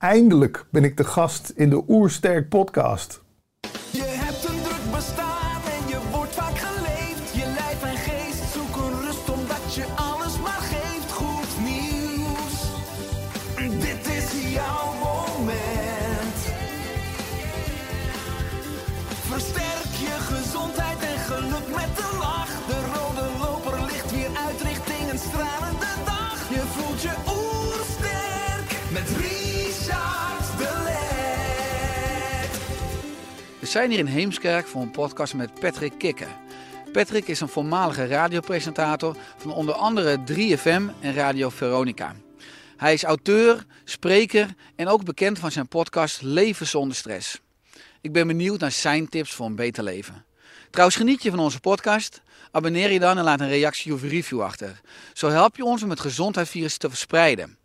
eindelijk ben ik de gast in de Oersterk podcast. Zijn hier in Heemskerk voor een podcast met Patrick Kikker. Patrick is een voormalige radiopresentator van onder andere 3FM en Radio Veronica. Hij is auteur, spreker en ook bekend van zijn podcast Leven zonder stress. Ik ben benieuwd naar zijn tips voor een beter leven. Trouwens, geniet je van onze podcast? Abonneer je dan en laat een reactie of review achter. Zo help je ons om het gezondheidsvirus te verspreiden.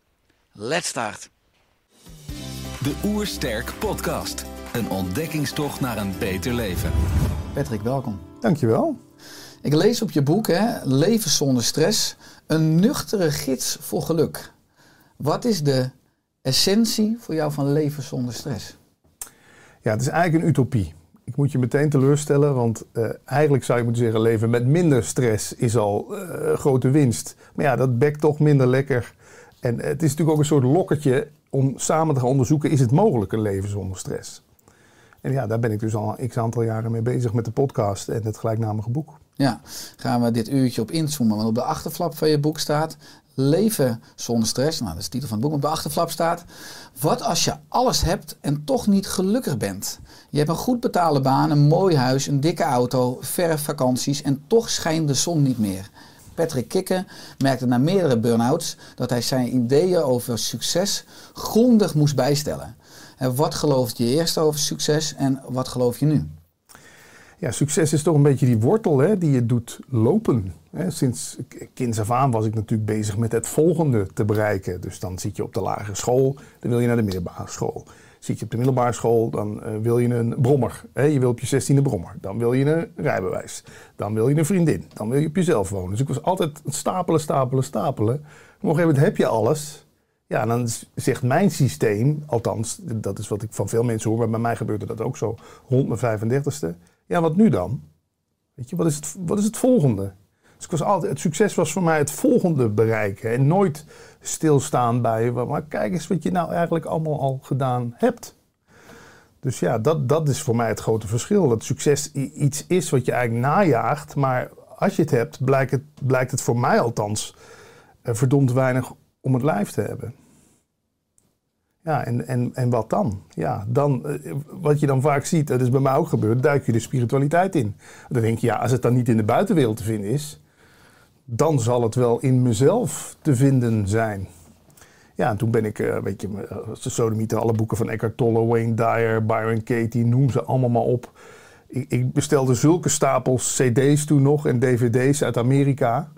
Let's start! De Oersterk Podcast. Een ontdekkingstocht naar een beter leven. Patrick, welkom. Dankjewel. Ik lees op je boek hè, Leven zonder stress, een nuchtere gids voor geluk. Wat is de essentie voor jou van leven zonder stress? Ja, het is eigenlijk een utopie. Ik moet je meteen teleurstellen, want eh, eigenlijk zou je moeten zeggen: leven met minder stress is al eh, grote winst. Maar ja, dat bekt toch minder lekker. En het is natuurlijk ook een soort lokkertje om samen te gaan onderzoeken: is het mogelijk een leven zonder stress? En ja, daar ben ik dus al x aantal jaren mee bezig met de podcast en het gelijknamige boek. Ja, gaan we dit uurtje op inzoomen. Want op de achterflap van je boek staat Leven zonder stress. Nou, dat is de titel van het boek. Op de achterflap staat Wat als je alles hebt en toch niet gelukkig bent? Je hebt een goed betaalde baan, een mooi huis, een dikke auto, verre vakanties en toch schijnt de zon niet meer. Patrick Kikke merkte na meerdere burn-outs dat hij zijn ideeën over succes grondig moest bijstellen. Wat geloofde je eerst over succes en wat geloof je nu? Ja, succes is toch een beetje die wortel hè, die je doet lopen. Sinds kinds af aan was ik natuurlijk bezig met het volgende te bereiken. Dus dan zit je op de lagere school, dan wil je naar de middelbare school. Zit je op de middelbare school, dan eh, wil je een brommer. Je wil op je zestiende brommer. Dan wil je een rijbewijs. Dan wil je een vriendin. Dan wil je op jezelf wonen. Dus ik was altijd stapelen, stapelen, stapelen. Op een gegeven moment heb je alles. Ja, dan zegt mijn systeem, althans, dat is wat ik van veel mensen hoor, maar bij mij gebeurde dat ook zo rond mijn 35ste. Ja, wat nu dan? Weet je, wat is het, wat is het volgende? Dus ik was altijd, het succes was voor mij het volgende bereiken. En nooit stilstaan bij, maar kijk eens wat je nou eigenlijk allemaal al gedaan hebt. Dus ja, dat, dat is voor mij het grote verschil. Dat succes iets is wat je eigenlijk najaagt. Maar als je het hebt, blijkt het, blijkt het voor mij althans eh, verdomd weinig om het lijf te hebben. Ja, en, en, en wat dan? Ja, dan, eh, wat je dan vaak ziet, dat is bij mij ook gebeurd, duik je de spiritualiteit in. Dan denk je, ja, als het dan niet in de buitenwereld te vinden is, dan zal het wel in mezelf te vinden zijn. Ja, en toen ben ik, eh, weet je, eh, de sodomieten, alle boeken van Eckhart Tolle, Wayne Dyer, Byron Katie, noem ze allemaal maar op. Ik, ik bestelde zulke stapels cd's toen nog en dvd's uit Amerika.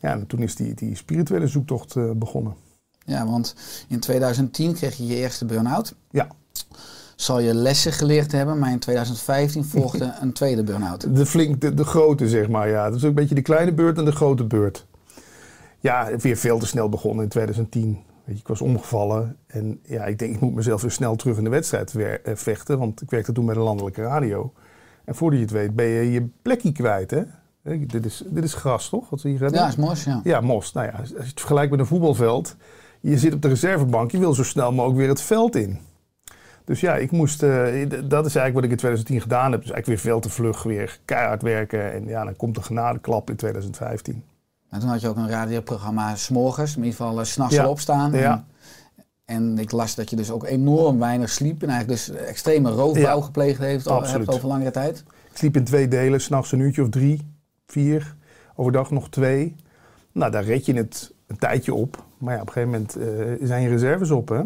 Ja, en toen is die, die spirituele zoektocht eh, begonnen. Ja, want in 2010 kreeg je je eerste burn-out. Ja, Zal je lessen geleerd hebben, maar in 2015 volgde een tweede burn-out. De flink, de, de grote zeg maar, ja. Dat is ook een beetje de kleine beurt en de grote beurt. Ja, weer veel te snel begonnen in 2010. Weet je, ik was omgevallen en ja, ik denk ik moet mezelf weer snel terug in de wedstrijd eh, vechten. Want ik werkte toen bij de landelijke radio. En voordat je het weet ben je je plekje kwijt, hè. Dit is, dit is gras, toch? Wat we hier hebben? Ja, is mooi, ja. Ja, mos. Nou ja, als je het vergelijkt met een voetbalveld. Je zit op de reservebank, je wil zo snel mogelijk weer het veld in. Dus ja, ik moest, eh, dat is eigenlijk wat ik in 2010 gedaan heb. Dus eigenlijk weer veel te vlug, weer keihard werken. En ja, dan komt de genadeklap in 2015. En toen had je ook een radioprogramma s'morgens, in ieder geval eh, 's s'nachts Ja. opstaan. Ja. En, en ik las dat je dus ook enorm weinig sliep en eigenlijk dus extreme roofbouw Ja. gepleegd heeft, Absoluut. hebt over langere tijd. Ik sliep in twee delen, s'nachts een uurtje of drie, vier. Overdag nog twee. Nou, daar red je het een tijdje op. Maar ja, op een gegeven moment eh, zijn je reserves op, hè.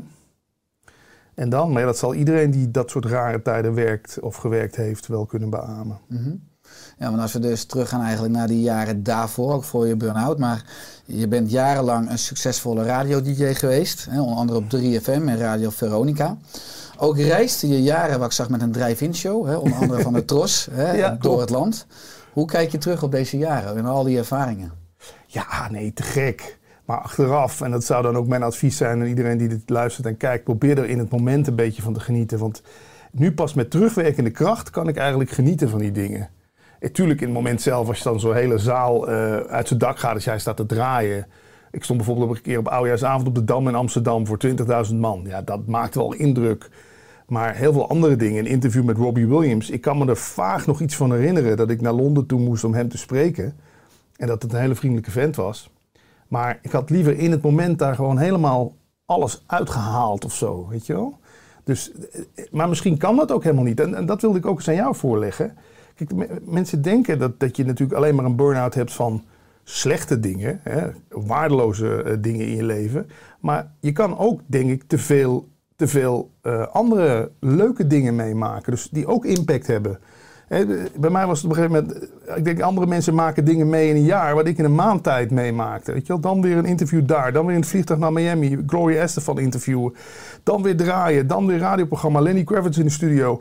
En dan, maar ja, dat zal iedereen die dat soort rare tijden werkt of gewerkt heeft wel kunnen beamen. Ja, want als we dus teruggaan eigenlijk naar die jaren daarvoor, ook voor je burn-out. Maar je bent jarenlang een succesvolle radio-dj geweest. Hè, onder andere op 3FM en Radio Veronica. Ook reisde je jaren, wat ik zag, met een drive-in show. Hè, onder andere van de Tros, hè, Ja, door het land. Hoe kijk je terug op deze jaren en al die ervaringen? Ja, nee, te gek. Maar achteraf, en dat zou dan ook mijn advies zijn aan iedereen die dit luistert en kijkt, probeer er in het moment een beetje van te genieten. Want nu pas met terugwerkende kracht kan ik eigenlijk genieten van die dingen. En tuurlijk in het moment zelf, als je dan zo'n hele zaal eh, uit zijn dak gaat, als jij staat te draaien. Ik stond bijvoorbeeld op een keer op oudejaarsavond op de Dam in Amsterdam voor 20.000 man. Ja, dat maakt wel indruk. Maar heel veel andere dingen. Een interview met Robbie Williams. Ik kan me er vaag nog iets van herinneren dat ik naar Londen toe moest om hem te spreken. En dat het een hele vriendelijke vent was. Maar ik had liever in het moment daar gewoon helemaal alles uitgehaald of zo, weet je wel. Dus, maar misschien kan dat ook helemaal niet. En, en dat wilde ik ook eens aan jou voorleggen. Kijk, mensen denken dat, dat je natuurlijk alleen maar een burn-out hebt van slechte dingen, hè, waardeloze eh, dingen in je leven. Maar je kan ook, denk ik, te veel, te veel eh, andere leuke dingen meemaken. Dus die ook impact hebben. Bij mij was het op een gegeven moment, eh, ik denk andere mensen maken dingen mee in een jaar, wat ik in een maand tijd meemaakte. Weet je wel? Dan weer een interview daar, dan weer in het vliegtuig naar Miami, Gloria Estefan interviewen. Dan weer draaien, dan weer radioprogramma, Lenny Kravitz in de studio.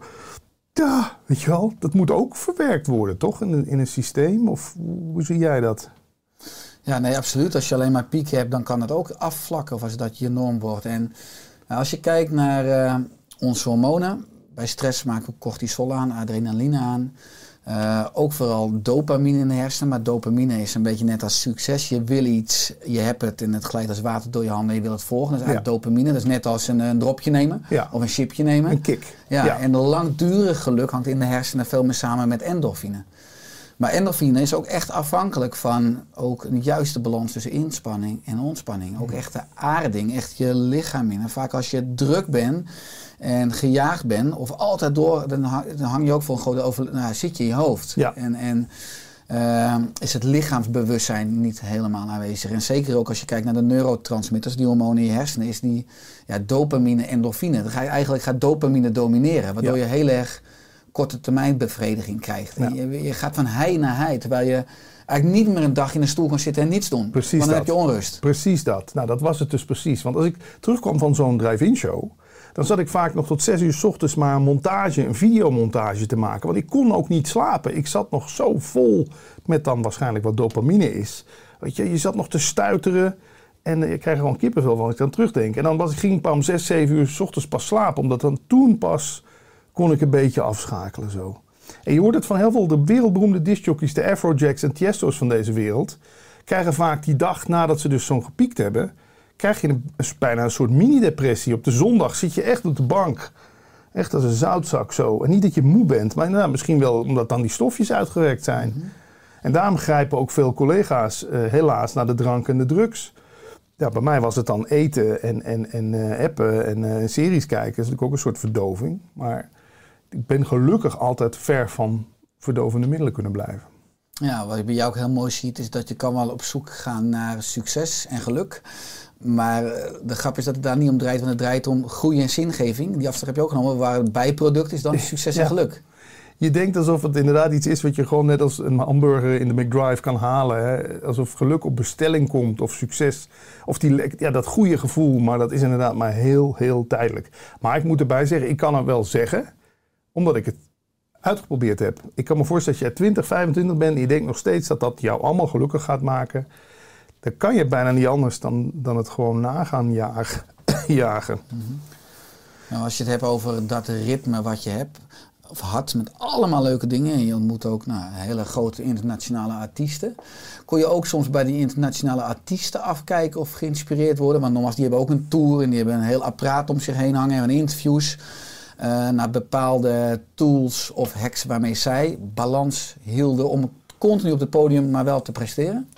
Ja, weet je wel, dat moet ook verwerkt worden, toch? In een, in een systeem? Of hoe zie jij dat? Ja, nee, absoluut. Als je alleen maar pieken hebt, dan kan het ook afvlakken of als dat je norm wordt. En nou, als je kijkt naar eh, onze hormonen, bij stress maken we cortisol aan, adrenaline aan. Eh, ook vooral dopamine in de hersenen. Maar dopamine is een beetje net als succes. Je wil iets, je hebt het en het glijdt als water door je handen en je wil het volgen. Dat is eigenlijk dopamine. Dat is net als een, een dropje nemen Ja. of een chipje nemen. Een kick. Ja, Ja. en langdurig geluk hangt in de hersenen veel meer samen met endorfine. Maar endorfine is ook echt afhankelijk van ook een juiste balans tussen inspanning en ontspanning. Ook echt de aarding, echt je lichaam in. En vaak als je druk bent en gejaagd bent, of altijd door, dan hang, je ook voor een grote over, nou, zit je in je hoofd. Ja. En, en eh, is het lichaamsbewustzijn niet helemaal aanwezig. En zeker ook als je kijkt naar de neurotransmitters, die hormonen in je hersenen, is die ja, dopamine, endorfine. Dan ga je eigenlijk gaat dopamine domineren, waardoor Ja. je heel erg korte termijn bevrediging krijgt. Ja. Je, je gaat van hij naar hij, terwijl je eigenlijk niet meer een dag in een stoel kan zitten en niets doen. Precies Want dan dat. heb je onrust. Precies dat. Nou, dat was het dus precies. Want als ik terugkwam van zo'n drive-in show, dan zat ik vaak nog tot zes uur 's ochtends maar een montage, een videomontage te maken. Want ik kon ook niet slapen. Ik zat nog zo vol met dan waarschijnlijk wat dopamine is. Weet je, je zat nog te stuiteren. En ik krijg gewoon kippenvel van als ik dan terugdenk. En dan was, ging ik pas om zes, zeven uur 's ochtends pas slapen. Omdat dan toen pas kon ik een beetje afschakelen zo. En je hoort het van heel veel de wereldberoemde discjockeys, de Afrojacks en Tiesto's van deze wereld. Krijgen vaak die dag nadat ze dus zo'n gepiekt hebben, krijg je een, bijna een soort mini-depressie. Op de zondag zit je echt op de bank. Echt als een zoutzak zo. En niet dat je moe bent, maar nou, misschien wel omdat dan die stofjes uitgewerkt zijn. En daarom grijpen ook veel collega's eh, helaas naar de drank en de drugs. Ja, bij mij was het dan eten en, en, en eh, appen en eh, series kijken. Dat is natuurlijk ook een soort verdoving. Maar ik ben gelukkig altijd ver van verdovende middelen kunnen blijven. Ja, wat je bij jou ook heel mooi ziet, is dat je kan wel op zoek gaan naar succes en geluk. Maar eh, de grap is dat het daar niet om draait, want het draait om groei en zingeving. Die afslag heb je ook genomen, waar het bijproduct is dan succes en geluk. Je denkt alsof het inderdaad iets is wat je gewoon net als een hamburger in de McDrive kan halen. Hè? Alsof geluk op bestelling komt of succes. Of die, ja, dat goede gevoel, maar dat is inderdaad maar heel, heel tijdelijk. Maar ik moet erbij zeggen, ik kan het wel zeggen, omdat ik het uitgeprobeerd heb. Ik kan me voorstellen dat jij 20, 25 bent en je denkt nog steeds dat dat jou allemaal gelukkig gaat maken. Dan kan je bijna niet anders dan, dan het gewoon nagaan jagen. jagen. Nou, als je het hebt over dat ritme wat je hebt, of had met allemaal leuke dingen. En je ontmoet ook nou, hele grote internationale artiesten. Kon je ook soms bij die internationale artiesten afkijken of geïnspireerd worden? Want nogmaals, die hebben ook een tour en die hebben een heel apparaat om zich heen hangen en interviews. Eh, naar bepaalde tools of hacks waarmee zij balans hielden om continu op het podium maar wel te presteren.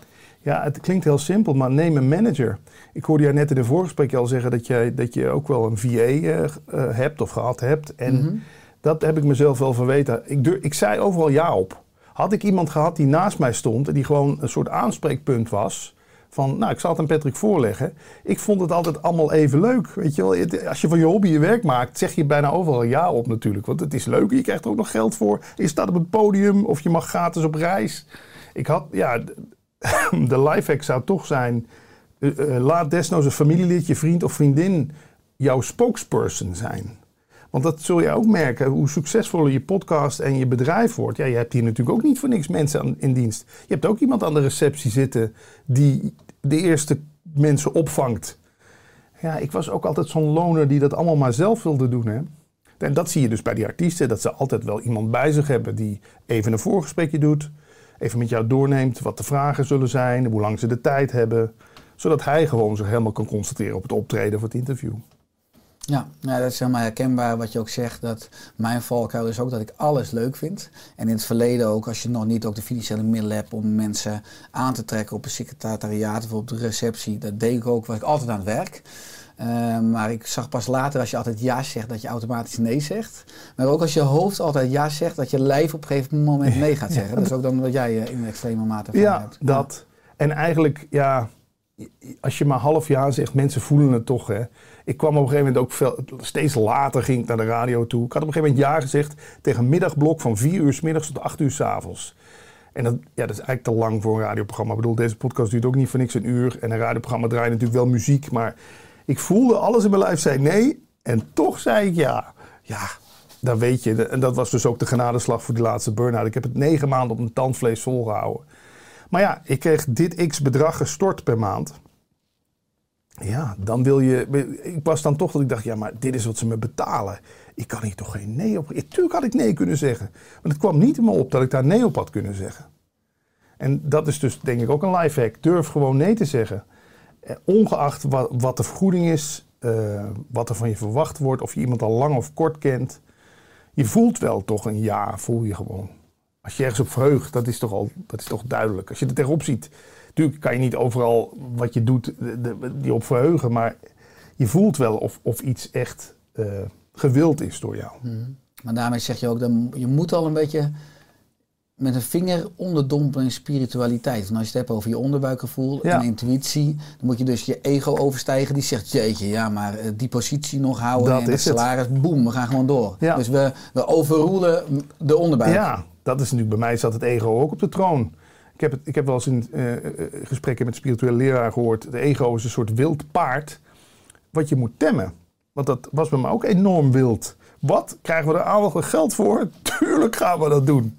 Ja, het klinkt heel simpel, maar neem een manager. Ik hoorde jou net in een voorgesprek al zeggen dat, jij, dat je ook wel een VA eh, eh, hebt of gehad hebt. En Mhm. dat heb ik mezelf wel verweten. Ik, ik zei overal ja op. Had ik iemand gehad die naast mij stond en die gewoon een soort aanspreekpunt was Van, nou, ik zal het aan Patrick voorleggen. Ik vond het altijd allemaal even leuk. Weet je wel, als je van je hobby je werk maakt, zeg je bijna overal ja op natuurlijk. Want het is leuk. Je krijgt er ook nog geld voor. Je staat op het podium of je mag gratis op reis. Ik had, ja, de lifehack zou toch zijn. eh, eh, laat desnoods een familielid, je vriend of vriendin jouw spokesperson zijn. Want dat zul je ook merken, hoe succesvoller je podcast en je bedrijf wordt. Ja, je hebt hier natuurlijk ook niet voor niks mensen aan, in dienst. Je hebt ook iemand aan de receptie zitten die de eerste mensen opvangt. Ja, ik was ook altijd zo'n loner die dat allemaal maar zelf wilde doen. Hè? En dat zie je dus bij die artiesten, dat ze altijd wel iemand bij zich hebben die even een voorgesprekje doet. Even met jou doorneemt wat de vragen zullen zijn, hoe lang ze de tijd hebben. Zodat hij gewoon zich helemaal kan concentreren op het optreden of het interview. Ja, nou, dat is helemaal herkenbaar wat je ook zegt. Dat mijn valkuil is ook dat ik alles leuk vind. En in het verleden ook, als je nog niet ook de financiële middelen hebt om mensen aan te trekken op een secretariaat of op de receptie. Dat deed ik ook, was ik altijd aan het werk. Eh, maar ik zag pas later als je altijd ja zegt, dat je automatisch nee zegt. Maar ook als je hoofd altijd ja zegt, dat je lijf op een gegeven moment nee gaat zeggen. Dat is ook dan wat jij eh, in een extreme mate van Ja, hebt. dat. En eigenlijk, ja, als je maar half jaar zegt, mensen voelen het toch. Hè. Ik kwam op een gegeven moment ook veel, steeds later ging ik naar de radio toe. Ik had op een gegeven moment ja gezegd tegen een middagblok van 4 uur s middags tot 8 uur s avonds. En dat, ja, dat is eigenlijk te lang voor een radioprogramma. Ik bedoel, deze podcast duurt ook niet voor niks een uur. En een radioprogramma draait natuurlijk wel muziek. Maar ik voelde alles in mijn lijf zei nee. En toch zei ik ja. Ja, dat weet je. En dat was dus ook de genadeslag voor die laatste burn-out. Ik heb het negen maanden op mijn tandvlees volgehouden. Maar ja, ik kreeg dit x bedrag gestort per maand. Ja, dan wil je. Ik was dan toch dat ik dacht, ja, maar dit is wat ze me betalen. Ik kan hier toch geen nee op. Tuurlijk had ik nee kunnen zeggen. Maar het kwam niet in me op dat ik daar nee op had kunnen zeggen. En dat is dus denk ik ook een lifehack. Durf gewoon nee te zeggen. Eh, Ongeacht wat, wat de vergoeding is, eh, wat er van je verwacht wordt, of je iemand al lang of kort kent. Je voelt wel toch een ja, voel je gewoon. Als je ergens op verheugt, dat is toch al dat is toch duidelijk. Als je er tegenop ziet, natuurlijk kan je niet overal wat je doet de, de- die op verheugen, maar je voelt wel of, of iets echt eh, gewild is door jou. Maar daarmee zeg je ook, dat je moet al een beetje met een vinger onderdompelen in spiritualiteit. En als je het hebt over je onderbuikgevoel Ja. en intuïtie, dan moet je dus je ego overstijgen. Die zegt, jeetje, ja, maar eh, die positie nog houden Dat en het. salaris, boem, we gaan gewoon door. Ja. Dus we, we overroelen de onderbuik. Ja, dat is natuurlijk bij mij zat het ego ook op de troon. Ik heb, het, ik heb wel eens in eh, eh, gesprekken met spirituele leraar gehoord. Het ego is een soort wild paard wat je moet temmen. Want dat was bij mij ook enorm wild. Wat? Krijgen we er aandacht geld voor? Tuurlijk gaan we dat doen.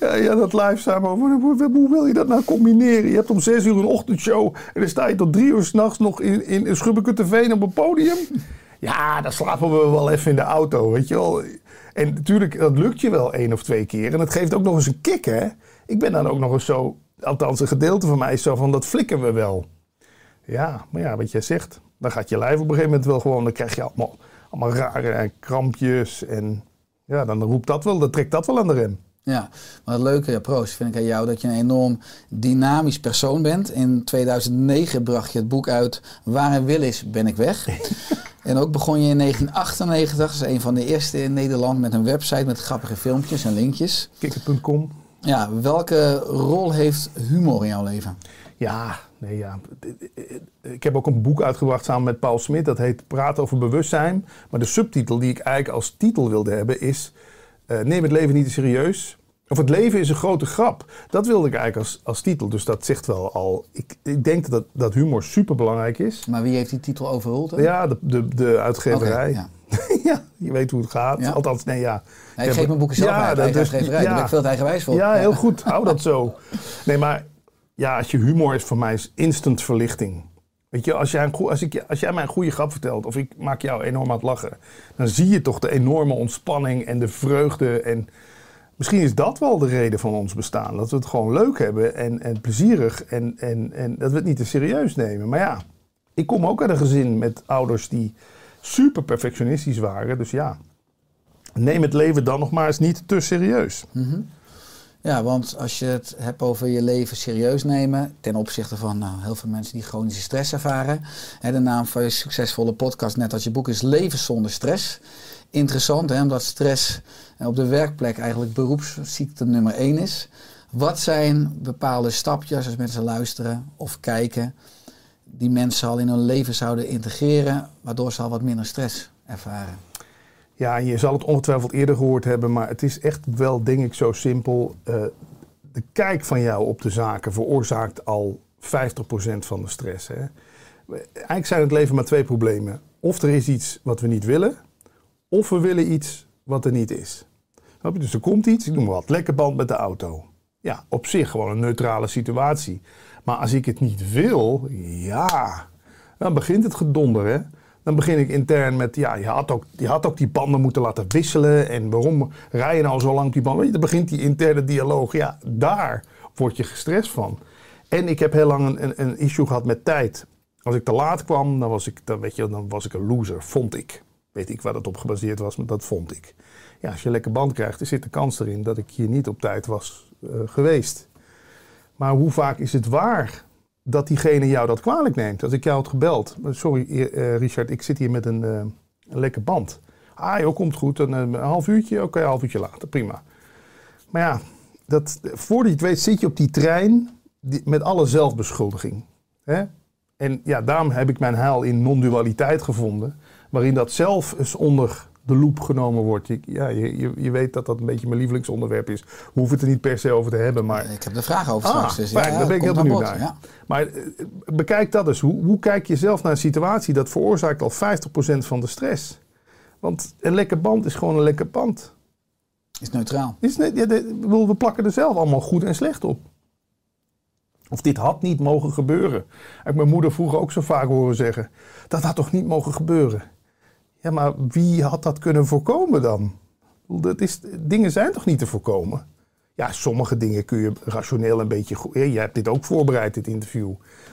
Ja, ja dat live samen. Hoe, wil je dat nou combineren? Je hebt om zes uur een ochtendshow en dan sta je tot drie uur s'nachts nog in, in, in Schubbekutteveen op een podium. Ja, dan slapen we wel even in de auto, weet je wel. En natuurlijk, dat lukt je wel één of twee keer. En dat geeft ook nog eens een kick, hè. Ik ben dan ook nog eens zo, althans een gedeelte van mij is zo van, dat flikken we wel. Ja, maar ja, wat jij zegt, dan gaat je lijf op een gegeven moment wel gewoon, dan krijg je allemaal, allemaal rare krampjes. En ja, dan roept dat wel, dan trekt dat wel aan de rem. Ja, maar het leuke, ja, proost, vind ik aan jou dat je een enorm dynamisch persoon bent. In 2009 bracht je het boek uit Waar een wil is, ben ik weg. en ook begon je in 1998, dat is een van de eerste in Nederland, met een website met grappige filmpjes en linkjes. Kikker.com. Ja, welke rol heeft humor in jouw leven? Ja, nee, ja. Ik heb ook een boek uitgebracht samen met Paul Smit. Dat heet Praat over bewustzijn. Maar de subtitel die ik eigenlijk als titel wilde hebben is... eh, neem het leven niet te serieus. Of het leven is een grote grap. Dat wilde ik eigenlijk als, als titel. Dus dat zegt wel al... Ik, ik denk dat, dat humor super belangrijk is. Maar wie heeft die titel overroeld? hè? Ja, de, de, de uitgeverij. Ja. ja, je weet hoe het gaat. Ja. Althans, nee, ja. Nee, ik geef mijn boeken zelf Ja, uit, dat uitgeverij. Daar ben ik veel te eigenwijs voor. Ja, heel goed. Hou dat zo. Nee, maar ja, als je humor is voor mij is instant verlichting. Weet je, als jij, een, als, ik, als jij mij een goede grap vertelt of ik maak jou enorm aan het lachen, dan zie je toch de enorme ontspanning en de vreugde. En misschien is dat wel de reden van ons bestaan. Dat we het gewoon leuk hebben en, en plezierig en, en, en dat we het niet te serieus nemen. Maar ja, ik kom ook uit een gezin met ouders die super perfectionistisch waren. Dus ja, neem het leven dan nog maar eens niet te serieus. Ja, want als je het hebt over je leven serieus nemen, ten opzichte van nou, heel veel mensen die chronische stress ervaren. Hè, de naam van je succesvolle podcast, net als je boek, is Leven zonder stress. Interessant, hè, omdat stress eh, op de werkplek eigenlijk beroepsziekte nummer één is. Wat zijn bepaalde stapjes als mensen luisteren of kijken die mensen al in hun leven zouden integreren, waardoor ze al wat minder stress ervaren? Ja, je zal het ongetwijfeld eerder gehoord hebben, maar het is echt wel, denk ik, zo simpel. Eh, de kijk van jou op de zaken veroorzaakt al 50% van de stress. Hè? Eigenlijk zijn het leven maar twee problemen. Of er is iets wat we niet willen, of we willen iets wat er niet is. Dus er komt iets, ik noem maar wat, lekker band met de auto. Ja, op zich gewoon een neutrale situatie. Maar als ik het niet wil, ja, dan begint het gedonder, hè. Dan begin ik intern met, ja, je had, ook, je had ook die banden moeten laten wisselen. En waarom rij je nou zo lang die banden? Weet dan begint die interne dialoog. Ja, daar word je gestrest van. En ik heb heel lang een, een, een issue gehad met tijd. Als ik te laat kwam, dan was ik, dan, weet je, dan was ik een loser, vond ik. Weet ik waar dat op gebaseerd was, maar dat vond ik. Ja, als je een lekker band krijgt, er zit de kans erin dat ik hier niet op tijd was eh, geweest. Maar hoe vaak is het waar dat diegene jou dat kwalijk neemt? Als ik jou had gebeld. Sorry eh, Richard, ik zit hier met een, eh, lekker band. Ah joh, komt goed. Een, half uurtje? Oké, een half uurtje later. Prima. Maar ja, dat, voordat je het weet zit je op die trein met alle zelfbeschuldiging. Hè? En ja, daarom heb ik mijn heil in non-dualiteit gevonden. Waarin dat zelf eens onder de loep genomen wordt. Je, ja, je, je, weet dat dat een beetje mijn lievelingsonderwerp is. We hoeven het er niet per se over te hebben, maar... Ik heb de vraag over Ah, straks. Dus fijn, ja, daar ben ik heel benieuwd naar. ja. Maar eh, bekijk dat eens. Hoe, hoe kijk je zelf naar een situatie? Dat veroorzaakt al 50% van de stress. Want een lekker band is gewoon een lekker band. Is neutraal. Is net, ja, de- we plakken er zelf allemaal goed en slecht op. Of dit had niet mogen gebeuren. Ik heb mijn moeder vroeger ook zo vaak horen zeggen. Dat had toch niet mogen gebeuren? Ja, maar wie had dat kunnen voorkomen dan? Dat is, dingen zijn toch niet te voorkomen? Ja, sommige dingen kun je rationeel een beetje... Je hebt dit ook voorbereid, dit interview.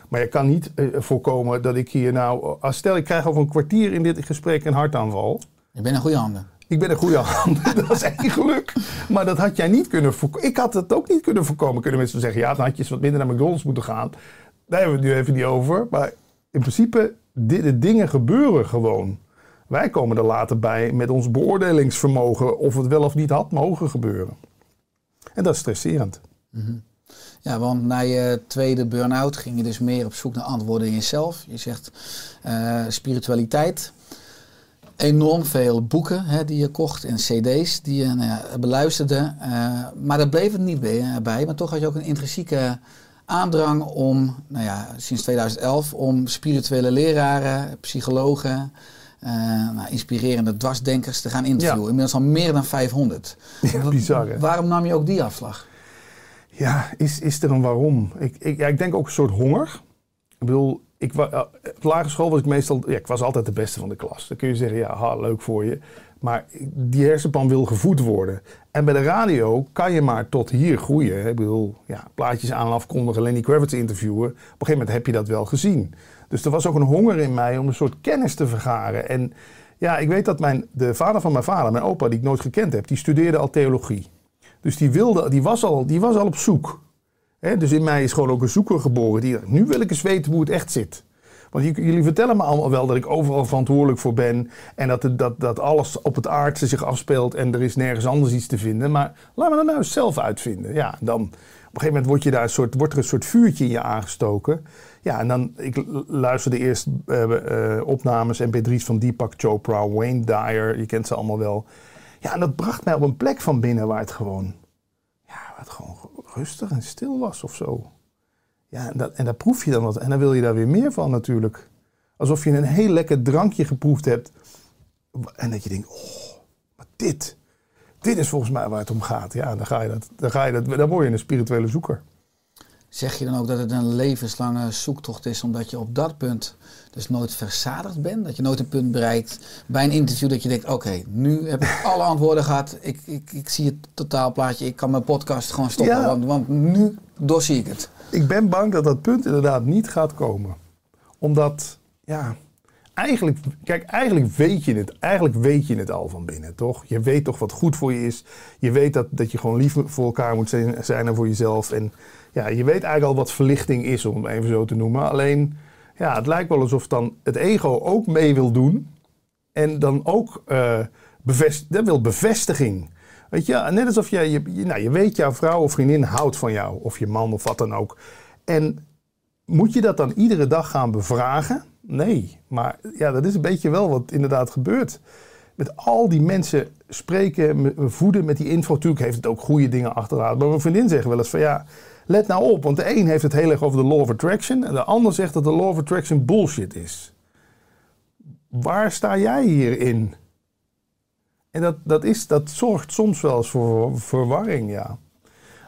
Maar je kan niet eh, voorkomen dat ik hier nou... Als stel, ik krijg over een kwartier in dit gesprek een hartaanval. Ik ben in goede handen. Ik ben een goede hand. dat is één geluk. Maar dat had jij niet kunnen voorkomen. Ik had het ook niet kunnen voorkomen. Kunnen mensen zeggen, ja, dan had je eens wat minder naar McDonald's moeten gaan. Daar hebben we het nu even niet over. Maar in principe, de dingen gebeuren gewoon. Wij komen er later bij met ons beoordelingsvermogen of het wel of niet had mogen gebeuren. En dat is stresserend. Ja, want na je tweede burn-out ging je dus meer op zoek naar antwoorden in jezelf. Je zegt eh, spiritualiteit. Enorm veel boeken hè, die je kocht en cd's die je nou beluisterde. Eh, maar daar bleef het niet bij, bij. Maar toch had je ook een intrinsieke aandrang om, nou ja, sinds 2011, om spirituele leraren, psychologen, eh, nou, inspirerende dwarsdenkers te gaan interviewen. Ja. Inmiddels al meer dan 500. Ja, bizar hè? Waarom nam je ook die afslag? Ja, is, is er een waarom? Ik, ik, ja, ik denk ook een soort honger. Ik bedoel, ik, eh, op lagere school was ik meestal... Ja, ik was altijd de beste van de klas. Dan kun je zeggen, ja, ha, leuk voor je. Maar die hersenpan wil gevoed worden. En bij de radio kan je maar tot hier groeien. hè. Ik bedoel, ja, plaatjes aan en afkondigen, Lenny Kravitz interviewen. Op een gegeven moment heb je dat wel gezien. Dus er was ook een honger in mij om een soort kennis te vergaren. En ja, ik weet dat mijn, de vader van mijn vader, mijn opa, die ik nooit gekend heb... die studeerde al theologie. Dus die, wilde, die, was, al, die was al op zoek. Dus in mij is gewoon ook een zoeker geboren. Die, nu wil ik eens weten hoe het echt zit. Want jullie vertellen me allemaal wel dat ik overal verantwoordelijk voor ben. En dat, dat, dat alles op het aardse zich afspeelt en er is nergens anders iets te vinden. Maar laten we dat nou eens zelf uitvinden. Ja, dan op een gegeven moment wordt, je daar een soort, wordt er een soort vuurtje in je aangestoken. Ja, en dan, ik luisterde eerst eh, eh, opnames MP3's van Deepak Chopra, Wayne Dyer, je kent ze allemaal wel. Ja, en dat bracht mij op een plek van binnen waar het gewoon, ja, waar het gewoon rustig en stil was of zo. Ja, en, dat, en daar proef je dan wat. En dan wil je daar weer meer van natuurlijk. Alsof je een heel lekker drankje geproefd hebt. En dat je denkt, oh, maar dit, dit is volgens mij waar het om gaat. Ja, dan ga je dat, dan ga je dat, dan word je een spirituele zoeker. Zeg je dan ook dat het een levenslange zoektocht is, omdat je op dat punt dus nooit verzadigd bent? Dat je nooit een punt bereikt bij een interview dat je denkt, oké, nu heb ik alle antwoorden gehad. Ik, ik, ik zie het totaalplaatje. Ik kan mijn podcast gewoon stoppen, Ja. want, want nu doorzie ik het. Ik ben bang dat dat punt inderdaad niet gaat komen. Omdat, ja, eigenlijk, kijk, eigenlijk weet je het. Eigenlijk weet je het al van binnen, toch? Je weet toch wat goed voor je is. Je weet dat, dat je gewoon lief voor elkaar moet zijn, zijn en voor jezelf. En ja, je weet eigenlijk al wat verlichting is, om het even zo te noemen. Alleen, ja, het lijkt wel alsof dan het ego ook mee wil doen. En dan ook eh dat wil bevestiging. Weet je, net alsof je, je, nou, je weet jouw vrouw of vriendin houdt van jou, of je man of wat dan ook. En moet je dat dan iedere dag gaan bevragen? Nee, maar ja, dat is een beetje wel wat inderdaad gebeurt. Met al die mensen spreken, voeden met die info. Natuurlijk heeft het ook goede dingen achterlaten. Maar mijn vriendin zegt wel eens van ja, let nou op. Want de een heeft het heel erg over de law of attraction. En de ander zegt dat de law of attraction bullshit is. Waar sta jij hierin? En dat, dat, is, dat zorgt soms wel eens voor verwarring, ja.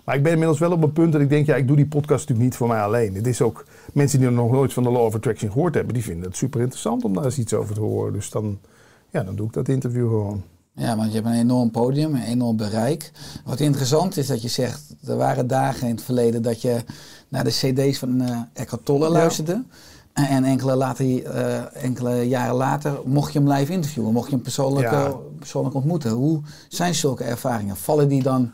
Maar ik ben inmiddels wel op een punt dat ik denk, ja, ik doe die podcast natuurlijk niet voor mij alleen. Het is ook mensen die nog nooit van de Law of Attraction gehoord hebben, die vinden het super interessant om daar eens iets over te horen. Dus dan, ja, dan doe ik dat interview gewoon. Ja, want je hebt een enorm podium, een enorm bereik. Wat interessant is dat je zegt, er waren dagen in het verleden dat je naar de cd's van eh Eckhart Tolle luisterde. En, en enkele, later, eh, enkele jaren later mocht je hem live interviewen, mocht je hem persoonlijk, Ja. eh, persoonlijk ontmoeten. Hoe zijn zulke ervaringen? Vallen die dan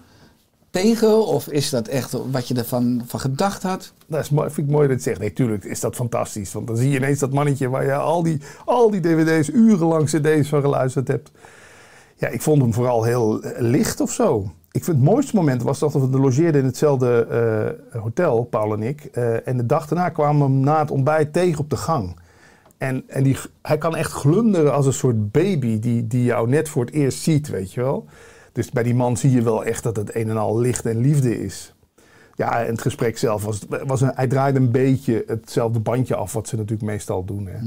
tegen of is dat echt wat je ervan van gedacht had? Dat is vind ik mooi dat je het zegt. Nee, tuurlijk is dat fantastisch. Want dan zie je ineens dat mannetje waar je al die, al die dvd's, urenlang cd's van geluisterd hebt. Ja, ik vond hem vooral heel licht of zo. Ik vind het mooiste moment was dat we logeerden in hetzelfde eh, hotel, Paul en ik. Eh, en de dag daarna kwamen we hem na het ontbijt tegen op de gang. En, en die, hij kan echt glunderen als een soort baby die, die jou net voor het eerst ziet, weet je wel. Dus bij die man zie je wel echt dat het een en al licht en liefde is. Ja, en het gesprek zelf was, was een, hij draaide een beetje hetzelfde bandje af wat ze natuurlijk meestal doen. Hè.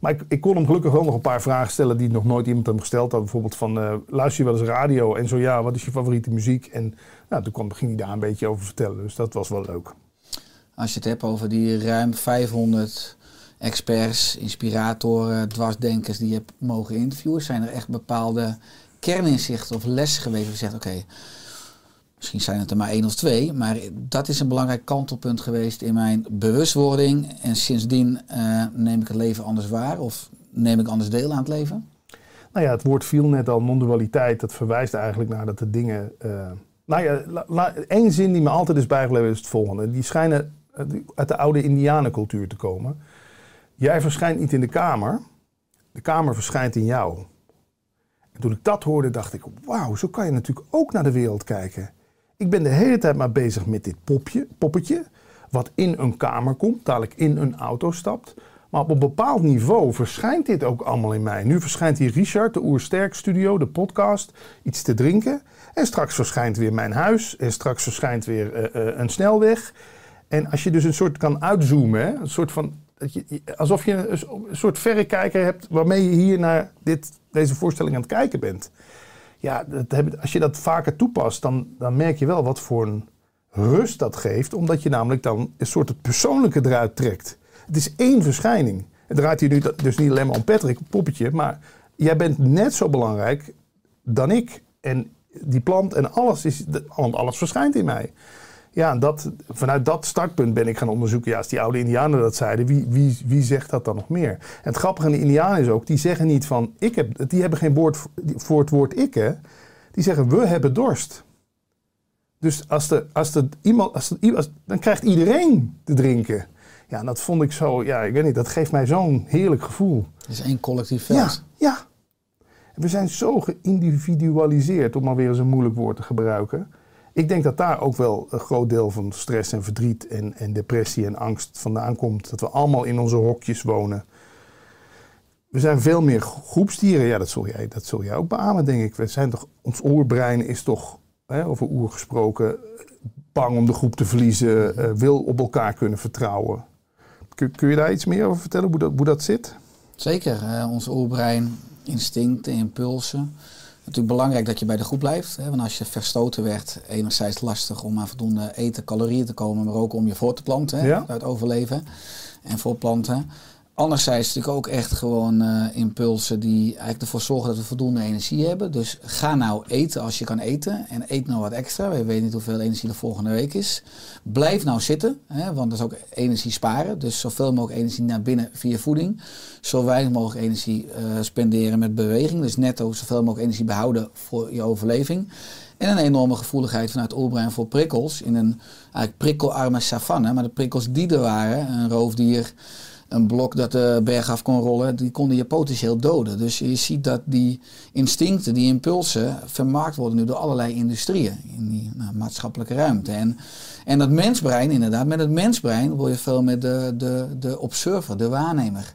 Maar ik, kon hem gelukkig wel nog een paar vragen stellen die nog nooit iemand hem gesteld had. Bijvoorbeeld van, eh, luister je wel eens radio? En zo ja, wat is je favoriete muziek? En nou, toen kwam, ging hij daar een beetje over vertellen. Dus dat was wel leuk. Als je het hebt over die ruim 500 experts, inspiratoren, dwarsdenkers die je hebt mogen interviewen, zijn er echt bepaalde kerninzichten of lessen geweest waar je zegt, oké, misschien zijn het er maar één of twee, maar dat is een belangrijk kantelpunt geweest in mijn bewustwording en sindsdien eh, neem ik het leven anders waar of neem ik anders deel aan het leven? Nou ja, het woord viel net al, non-dualiteit. Dat verwijst eigenlijk naar dat de dingen... eh, nou ja, één zin die me altijd is bijgebleven is het volgende. Die schijnen eh, uit de oude indianencultuur te komen. Jij verschijnt niet in de kamer. De kamer verschijnt in jou. En toen ik dat hoorde, dacht ik... Wauw, zo kan je natuurlijk ook naar de wereld kijken. Ik ben de hele tijd maar bezig met dit popje, poppetje... wat in een kamer komt, dadelijk in een auto stapt... Maar op een bepaald niveau verschijnt dit ook allemaal in mij. Nu verschijnt hier Richard, de Oersterk Studio, de podcast, iets te drinken. En straks verschijnt weer mijn huis. En straks verschijnt weer eh, eh, een snelweg. En als je dus een soort kan uitzoomen, hè, een soort van, dat je, alsof je een, een soort verrekijker hebt waarmee je hier naar dit, deze voorstelling aan het kijken bent. Ja, dat als je dat vaker toepast, dan, dan merk je wel wat voor een rust dat geeft. Omdat je namelijk dan een soort het persoonlijke eruit trekt. Het is één verschijning. Het draait hier nu dus niet alleen maar om Patrick, poppetje. Maar jij bent net zo belangrijk dan ik. En die plant en alles, is, want alles verschijnt in mij. Ja, en dat, vanuit dat startpunt ben ik gaan onderzoeken. Ja, als die oude Indianen dat zeiden, wie, wie, wie zegt dat dan nog meer? En het grappige aan de Indianen is ook, die zeggen niet van, ik heb, die hebben geen woord voor- het woord ik, hè. Die zeggen, we hebben dorst. Dus als er, als er iemand, als dan krijgt iedereen te drinken. Ja, en dat vond ik zo, ja, ik weet niet, dat geeft mij zo'n heerlijk gevoel. Het is één collectief Ja, veld. ja. En We zijn zo geïndividualiseerd, om maar weer eens een moeilijk woord te gebruiken. Ik denk dat daar ook wel een groot deel van stress en verdriet en, en depressie en angst vandaan komt. Dat we allemaal in onze hokjes wonen. We zijn veel meer groepsdieren. Ja, dat zul jij, dat zul jij ook beamen, denk ik. We zijn toch, ons oerbrein is toch, hè, over oer gesproken, bang om de groep te verliezen, eh, wil op elkaar kunnen vertrouwen. Kun, kun je daar iets meer over vertellen, hoe dat, hoe dat zit? Zeker, eh, ons oerbrein, instincten, impulsen. Natuurlijk belangrijk dat je bij de groep blijft. Hè, want als je verstoten werd, enerzijds lastig om aan voldoende eten, calorieën te komen, maar ook om je voor te planten, hè, Ja. uit overleven en voortplanten. Anderzijds natuurlijk ook echt gewoon eh, impulsen die eigenlijk ervoor zorgen dat we voldoende energie hebben. Dus ga nou eten als je kan eten en eet nou wat extra. We weten niet hoeveel energie de volgende week is. Blijf nou zitten, hè, want dat is ook energie sparen. Dus zoveel mogelijk energie naar binnen via voeding. Zo weinig mogelijk energie eh, spenderen met beweging. Dus netto zoveel mogelijk energie behouden voor je overleving. En een enorme gevoeligheid vanuit oerbrein voor prikkels. In een eigenlijk prikkelarme savanne. Maar de prikkels die er waren, een roofdier, een blok dat de berg af kon rollen, die konden je potentieel doden. Dus je ziet dat die instincten, die impulsen, vermaakt worden nu door allerlei industrieën in die nou, maatschappelijke ruimte. En, en dat mensbrein, inderdaad, met het mensbrein word je veel met de, de, de observer, de waarnemer.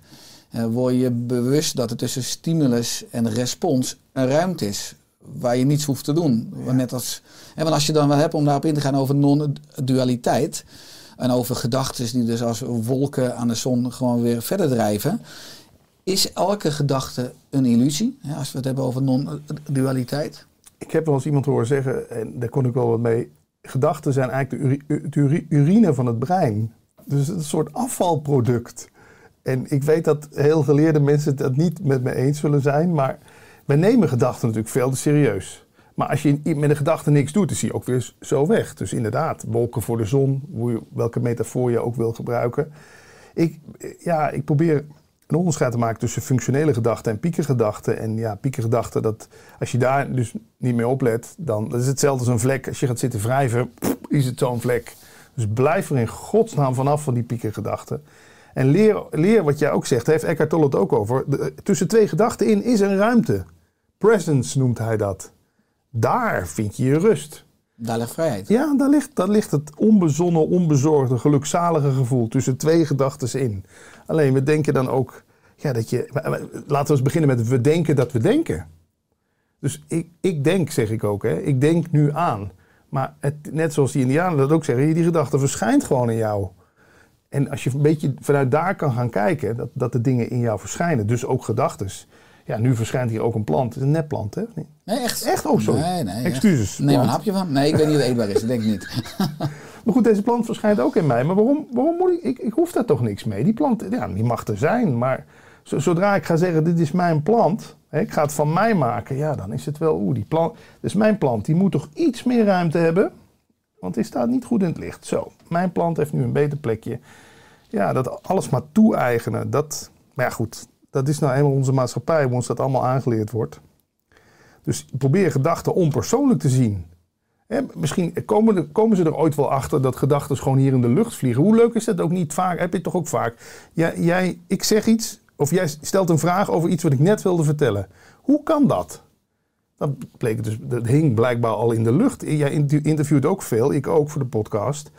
Uh, word je bewust dat er tussen stimulus en respons een ruimte is waar je niets hoeft te doen. Net als, hè, want als je dan wel hebt om daarop in te gaan over non-dualiteit en over gedachten die dus als wolken aan de zon gewoon weer verder drijven, is elke gedachte een illusie? Als we het hebben over non-dualiteit. Ik heb wel eens iemand horen zeggen, en daar kon ik wel wat mee, gedachten zijn eigenlijk de, uri- de urine van het brein. Dus een soort afvalproduct. En ik weet dat heel geleerde mensen het niet met me eens zullen zijn, maar wij nemen gedachten natuurlijk veel te serieus. Maar als je met een gedachte niks doet, is die ook weer zo weg. Dus inderdaad, wolken voor de zon, je, welke metafoor je ook wil gebruiken. Ik, ja, ik probeer een onderscheid te maken tussen functionele gedachten en piekergedachten. En ja, piekergedachten, dat, als je daar dus niet mee oplet, dan is hetzelfde als een vlek. Als je gaat zitten wrijven, is het zo'n vlek. Dus blijf er in godsnaam vanaf van die piekergedachten. En leer, leer wat jij ook zegt, daar heeft Eckhart Tolle het ook over. De- tussen twee gedachten in is een ruimte. Presence noemt hij dat. Daar vind je je rust. Daar ligt vrijheid. Ja, daar ligt, daar ligt het onbezonnen, onbezorgde, gelukzalige gevoel tussen twee gedachten in. Alleen we denken dan ook, ja, dat je. Laten we eens beginnen met we denken dat we denken. Dus ik, ik denk, zeg ik ook, hè, ik denk nu aan. Maar het, net zoals die Indianen dat ook zeggen, die gedachte verschijnt gewoon in jou. En als je een beetje vanuit daar kan gaan kijken, dat, dat de dingen in jou verschijnen, dus ook gedachten. Ja, nu verschijnt hier ook een plant. Het is een nepplant, hè? Nee. Echt? Echt? Oh, sorry. Nee, nee. Excuses. Neem een hapje van. Nee, ik weet niet of het eetbaar is. Dat denk ik niet. Maar goed, deze plant verschijnt ook in mij. Maar waarom, waarom moet ik, ik... Ik hoef daar toch niks mee. Die plant, ja, die mag er zijn. Maar zo- zodra ik ga zeggen, dit is mijn plant... Hè, ik ga het van mij maken. Ja, dan is het wel... Oeh, die plant... Dit is mijn plant. Die moet toch iets meer ruimte hebben? Want die staat niet goed in het licht. Zo, mijn plant heeft nu een beter plekje. Ja, dat alles maar toe-eigenen. Dat... Maar ja, goed. Dat is nou eenmaal onze maatschappij... waar ons dat allemaal aangeleerd wordt. Dus probeer gedachten onpersoonlijk te zien. Hè, misschien komen, komen ze er ooit wel achter dat gedachten gewoon hier in de lucht vliegen. Hoe leuk is dat ook niet vaak? Heb je toch ook vaak? Jij, jij, ik zeg iets, of jij stelt een vraag over iets wat ik net wilde vertellen. Hoe kan dat? Dat bleek dus, dat hing blijkbaar al in de lucht. Jij inter- interviewt ook veel, ik ook voor de podcast.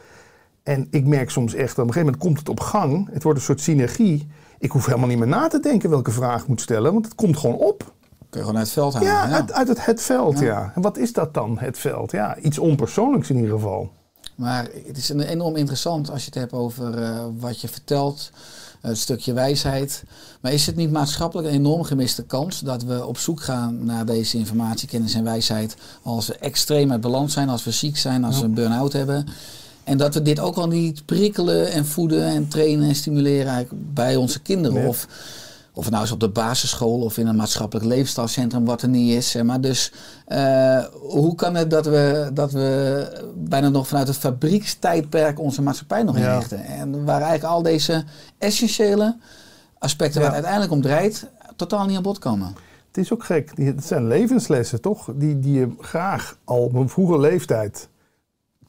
En ik merk soms echt, op een gegeven moment komt het op gang. Het wordt een soort synergie. Ik hoef helemaal niet meer na te denken welke vraag ik moet stellen, want het komt gewoon op. Kun je gewoon uit het veld halen. Ja, ja. Uit, uit het, het veld, ja. En wat is dat dan, het veld? Ja, iets onpersoonlijks in ieder geval. Maar het is enorm interessant als je het hebt over eh, wat je vertelt, het stukje wijsheid. Maar is het niet maatschappelijk een enorm gemiste kans dat we op zoek gaan naar deze informatie, kennis en wijsheid als we extreem uit balans zijn, als we ziek zijn, als we een burn-out hebben? En dat we dit ook al niet prikkelen en voeden en trainen en stimuleren eigenlijk bij onze kinderen. Nee. Of, of nou is op de basisschool of in een maatschappelijk leefstijlcentrum, wat er niet is. Maar dus eh, hoe kan het dat we, dat we bijna nog vanuit het fabriekstijdperk onze maatschappij nog Ja. inrichten? En waar eigenlijk al deze essentiële aspecten waar Ja. het uiteindelijk om draait, totaal niet aan bod komen. Het is ook gek. Het zijn levenslessen, toch? Die, die je graag al op een vroege leeftijd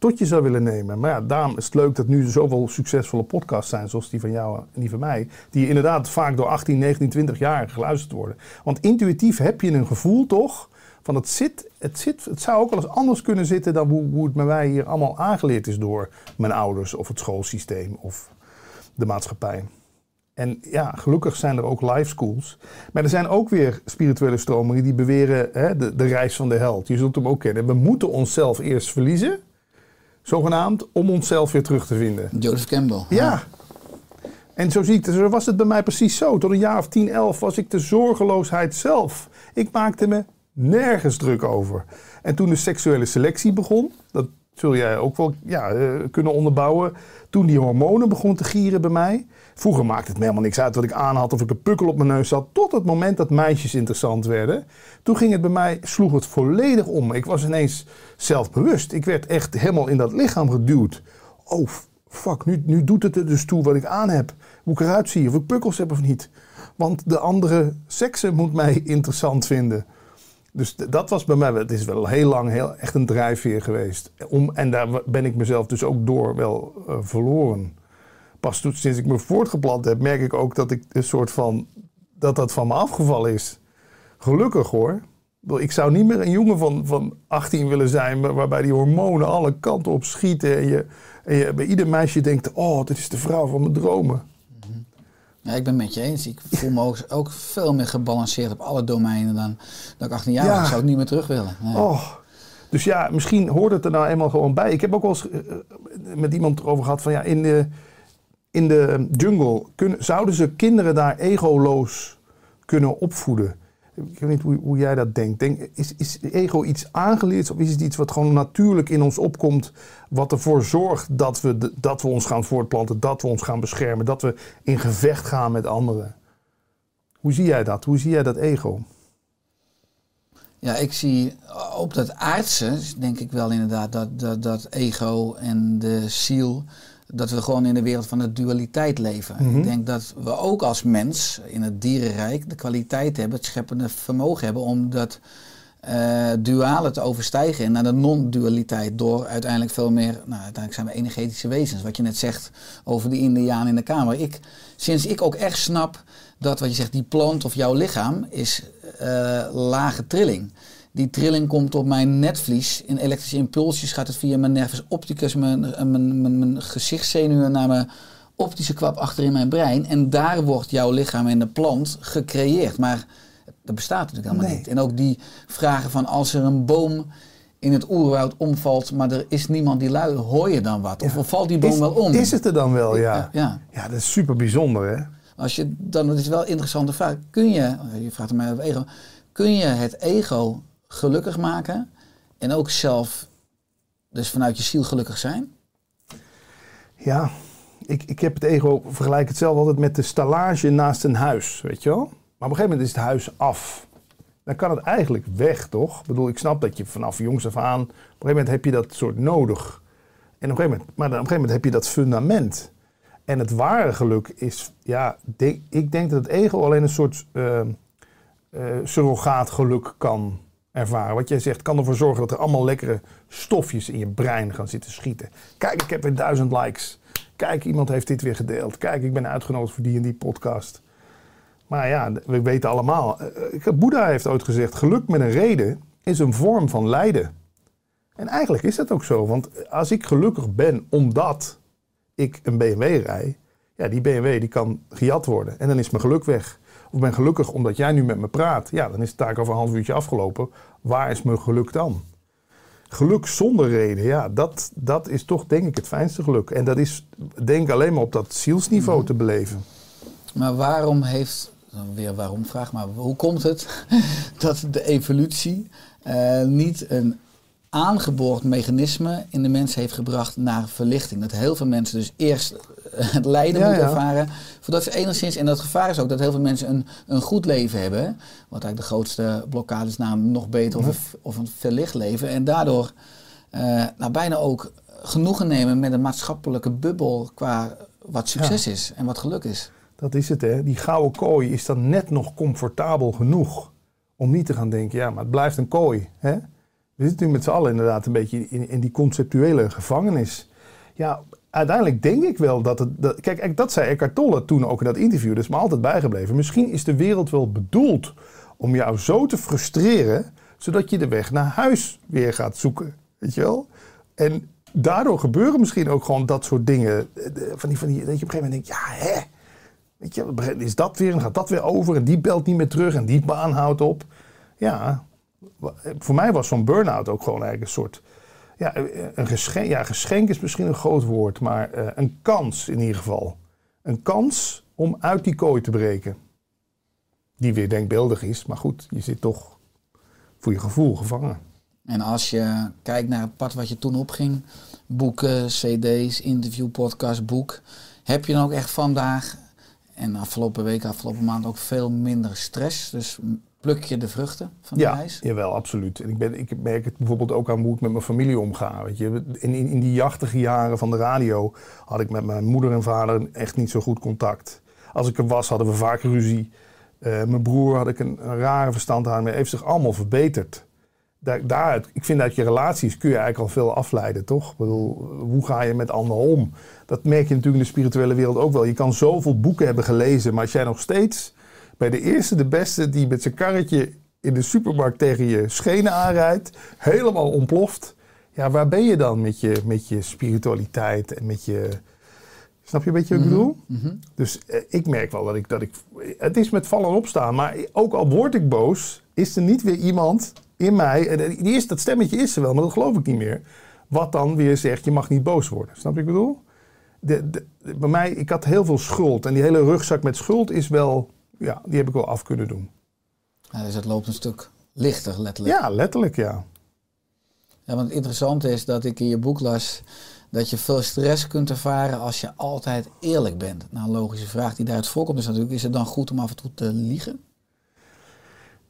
tot je zou willen nemen. Maar ja, daarom is het leuk dat nu zoveel succesvolle podcasts zijn, zoals die van jou en die van mij. Die inderdaad vaak door 18, 19, 20 jaar geluisterd worden. Want intuïtief heb je een gevoel, toch? Van het zit, het zit, het zou ook wel eens anders kunnen zitten dan hoe, het bij mij hier allemaal aangeleerd is door mijn ouders of het schoolsysteem of de maatschappij. En ja, gelukkig zijn er ook live schools. Maar er zijn ook weer spirituele stromingen die beweren hè, de, de reis van de held. Je zult hem ook kennen. We moeten onszelf eerst verliezen, zogenaamd, om onszelf weer terug te vinden. Joseph Campbell. Ja. En zo, zie ik, zo was het bij mij precies zo. Tot een jaar of 10, 11 was ik de zorgeloosheid zelf. Ik maakte me nergens druk over. En toen de seksuele selectie begon, dat zul jij ook wel ja, eh, kunnen onderbouwen. Toen die hormonen begonnen te gieren bij mij. Vroeger maakte het me helemaal niks uit wat ik aan had of ik een pukkel op mijn neus had. Tot het moment dat meisjes interessant werden. Toen ging het bij mij, sloeg het volledig om. Ik was ineens zelfbewust. Ik werd echt helemaal in dat lichaam geduwd. Oh, fuck, nu, nu doet het er dus toe wat ik aan heb. Hoe ik eruit zie, of ik pukkels heb of niet. Want de andere seksen moet mij interessant vinden. Dus dat was bij mij, het is wel heel lang heel, echt een drijfveer geweest. Om, en daar ben ik mezelf dus ook door wel eh, verloren. Pas toen, sinds ik me voortgeplant heb, merk ik ook dat ik een soort van dat dat van me afgevallen is. Gelukkig hoor. Ik zou niet meer een jongen van, van 18 willen zijn, waar- waarbij die hormonen alle kanten op schieten. En je, en je bij ieder meisje denkt: oh, dit is de vrouw van mijn dromen. Ja, ik ben het met je eens. Ik voel me ook, ook veel meer gebalanceerd op alle domeinen dan dat ik 18 jaar. Ja. Ik zou het niet meer terug willen. Nee. Oh. Dus ja, misschien hoort het er nou eenmaal gewoon bij. Ik heb ook wel eens eh, eh, met iemand erover gehad van ja, in de, in de jungle zouden ze kinderen daar egoloos kunnen opvoeden. Ik weet niet hoe, hoe jij dat denkt. Denk, is, is ego iets aangeleerd of is het iets wat gewoon natuurlijk in ons opkomt, wat ervoor zorgt dat we, dat we ons gaan voortplanten, dat we ons gaan beschermen, dat we in gevecht gaan met anderen? Hoe zie jij dat? Hoe zie jij dat ego? Ja, ik zie op dat aardse, denk ik wel inderdaad, dat, dat, dat ego en de ziel, dat we gewoon in de wereld van de dualiteit leven. Mhm. Ik denk dat we ook als mens in het dierenrijk de kwaliteit hebben, het scheppende vermogen hebben om dat eh, duale te overstijgen en naar de non-dualiteit door uiteindelijk veel meer, nou uiteindelijk zijn we energetische wezens, wat je net zegt over die indiaan in de kamer. Ik, sinds ik ook echt snap dat wat je zegt, die plant of jouw lichaam is eh, lage trilling. Die trilling komt op mijn netvlies. In elektrische impulsjes gaat het via mijn nervus opticus, mijn, mijn, mijn, mijn gezichtszenuwen naar mijn optische kwap achter in mijn brein. En daar wordt jouw lichaam en de plant gecreëerd. Maar dat bestaat natuurlijk helemaal Nee. niet. En ook die vragen van als er een boom in het oerwoud omvalt, maar er is niemand die luidt, hoor je dan wat? Of, Ja. of valt die boom Is, wel om? is het er dan wel, ja. ja. Ja, dat is super bijzonder, hè? Als je, dan dat is wel een interessante vraag. Kun je, je vraagt mij over ego, kun je het ego gelukkig maken en ook zelf, dus vanuit je ziel gelukkig zijn? Ja, ik, ik heb het ego, vergelijk het zelf altijd met de stallage naast een huis, weet je wel? Maar op een gegeven moment is het huis af. Dan kan het eigenlijk weg, toch? Ik bedoel, ik snap dat je vanaf jongs af aan, op een gegeven moment heb je dat soort nodig. En op een gegeven moment, maar dan op een gegeven moment heb je dat fundament. En het ware geluk is, ja, ik denk dat het ego alleen een soort eh, eh, surrogaatgeluk kan Wat jij zegt, kan ervoor zorgen dat er allemaal lekkere stofjes in je brein gaan zitten schieten. Kijk, ik heb weer duizend likes. Kijk, iemand heeft dit weer gedeeld. Kijk, ik ben uitgenodigd voor die en die podcast. Maar ja, we weten allemaal. eh, eh, Boeddha heeft ooit gezegd: geluk met een reden is een vorm van lijden. En eigenlijk is dat ook zo. Want als ik gelukkig ben omdat ik een BMW rij, ja, die BMW die kan gejat worden. En dan is mijn geluk weg. Of ik ben gelukkig omdat jij nu met me praat. Ja, dan is het taak over een half uurtje afgelopen. Waar is mijn geluk dan? Geluk zonder reden, ja, dat, dat is toch denk ik het fijnste geluk. En dat is denk alleen maar op dat zielsniveau te beleven. Maar waarom heeft, weer waarom vraag, maar hoe komt het dat de evolutie eh, niet een aangeboord mechanisme in de mens heeft gebracht naar verlichting? Dat heel veel mensen dus eerst het lijden Ja, ja. ervaren, voordat ze enigszins, en dat gevaar is ook dat heel veel mensen een, een goed leven hebben, hè, wat eigenlijk de grootste blokkade is, namelijk nog beter of, een, of een verlicht leven. En daardoor eh, nou, bijna ook genoegen nemen met een maatschappelijke bubbel qua wat succes is en wat geluk is. Dat is het, hè. Die gouden kooi is dan net nog comfortabel genoeg om niet te gaan denken, ja, maar het blijft een kooi. Hè? We zitten nu met z'n allen inderdaad een beetje in, in die conceptuele gevangenis. Ja, uiteindelijk denk ik wel dat het... Kijk, dat zei Eckhart Tolle toen ook in dat interview. Dat is me altijd bijgebleven. Misschien is de wereld wel bedoeld om jou zo te frustreren... zodat je de weg naar huis weer gaat zoeken. Weet je wel? En daardoor gebeuren misschien ook gewoon dat soort dingen. eh, Van die, van die, dat je op een gegeven moment denkt, ja, hè? Weet je, is dat weer en gaat dat weer over en die belt niet meer terug en die baan houdt op. Ja, wa- voor mij was zo'n burn-out ook gewoon eigenlijk een soort... Ja, een geschenk, ja, geschenk is misschien een groot woord, maar eh, een kans in ieder geval. Een kans om uit die kooi te breken. Die weer denkbeeldig is, maar goed, je zit toch voor je gevoel gevangen. En als je kijkt naar het pad wat je toen opging, boeken, cd's, interview, podcast, boek, heb je dan ook echt vandaag en afgelopen week, afgelopen maand ook veel minder stress? Dus pluk je de vruchten van de Ja, reis? jawel, absoluut. En ik, ben, ik merk het bijvoorbeeld ook aan hoe ik met mijn familie omga. Weet je. In, in, in die jachtige jaren van de radio had ik met mijn moeder en vader echt niet zo goed contact. Als ik er was, hadden we vaak ruzie. Eh, mijn broer had ik een, een rare verstand aan, maar heeft zich allemaal verbeterd. daar, daaruit, ik vind uit je relaties kun je eigenlijk al veel afleiden, toch? Ik bedoel, hoe ga je met anderen om? Dat merk je natuurlijk in de spirituele wereld ook wel. Je kan zoveel boeken hebben gelezen, maar als jij nog steeds bij de eerste, de beste, die met zijn karretje in de supermarkt tegen je schenen aanrijdt, helemaal ontploft. Ja, waar ben je dan met je, met je spiritualiteit en met je. Snap je een beetje wat ik bedoel? Dus eh, ik merk wel dat ik, dat ik. Het is met vallen en opstaan, maar ook al word ik boos, is er niet weer iemand in mij. en Die is, dat stemmetje is er wel, maar dat geloof ik niet meer. Wat dan weer zegt: je mag niet boos worden. Snap je wat ik bedoel? De- bij mij, ik had heel veel schuld. En die hele rugzak met schuld is wel. Ja, die heb ik wel af kunnen doen. Ja, dus het loopt een stuk lichter, letterlijk. Ja, letterlijk ja. Ja, want het interessante is dat ik in je boek las dat je veel stress kunt ervaren als je altijd eerlijk bent. Nou, een logische vraag die daaruit voorkomt is natuurlijk, is het dan goed om af en toe te liegen?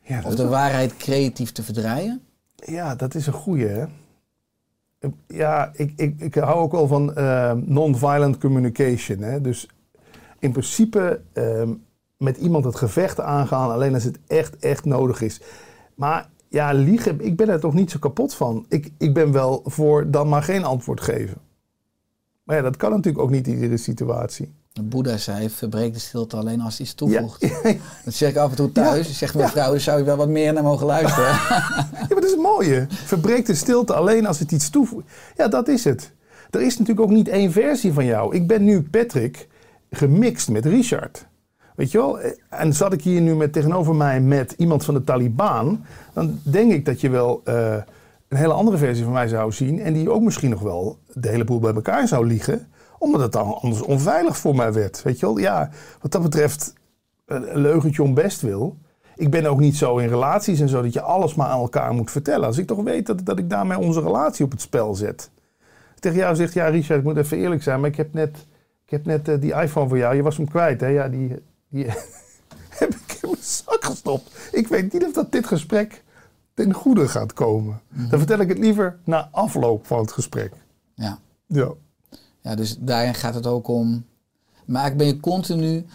Ja, Of de waarheid creatief te verdraaien? Ja, dat is een goeie, hè? Ja, ik, ik, ik hou ook wel van eh, non-violent communication. Hè? Dus in principe ehm, met iemand het gevecht aangaan, alleen als het echt, echt nodig is. Maar ja, liegen, ik ben er toch niet zo kapot van. Ik, ik ben wel voor dan maar geen antwoord geven. Maar ja, dat kan natuurlijk ook niet in iedere situatie. De Boeddha zei, verbreek de stilte alleen als het iets Ja, toevoegt. Dat zeg ik af en toe thuis. Ja, Zegt mijn ja. vrouw, daar zou je wel wat meer naar mogen luisteren. Ja, maar dat is het mooie. Verbreek de stilte alleen als het iets toevoegt. Ja, dat is het. Er is natuurlijk ook niet één versie van jou. Ik ben nu Patrick gemixt met Richard. Weet je wel? En zat ik hier nu met, tegenover mij met iemand van de Taliban, dan denk ik dat je wel eh, een hele andere versie van mij zou zien. En die ook misschien nog wel de hele boel bij elkaar zou liegen. Omdat het dan anders onveilig voor mij werd. Weet je wel? Ja, wat dat betreft een leugentje om best wil. Ik ben ook niet zo in relaties en zo dat je alles maar aan elkaar moet vertellen. Als ik toch weet dat, dat ik daarmee onze relatie op het spel zet. Tegen jou zegt, ja Richard, ik moet even eerlijk zijn, maar ik heb net, ik heb net eh, die iPhone voor jou, je was hem kwijt hè. Ja, die, heb ik in mijn zak gestopt. Ik weet niet of dat dit gesprek ten goede gaat komen. Dan vertel ik het liever na afloop van het gesprek. Ja. Ja. ja, dus daarin gaat het ook om... Maar ik ben je continu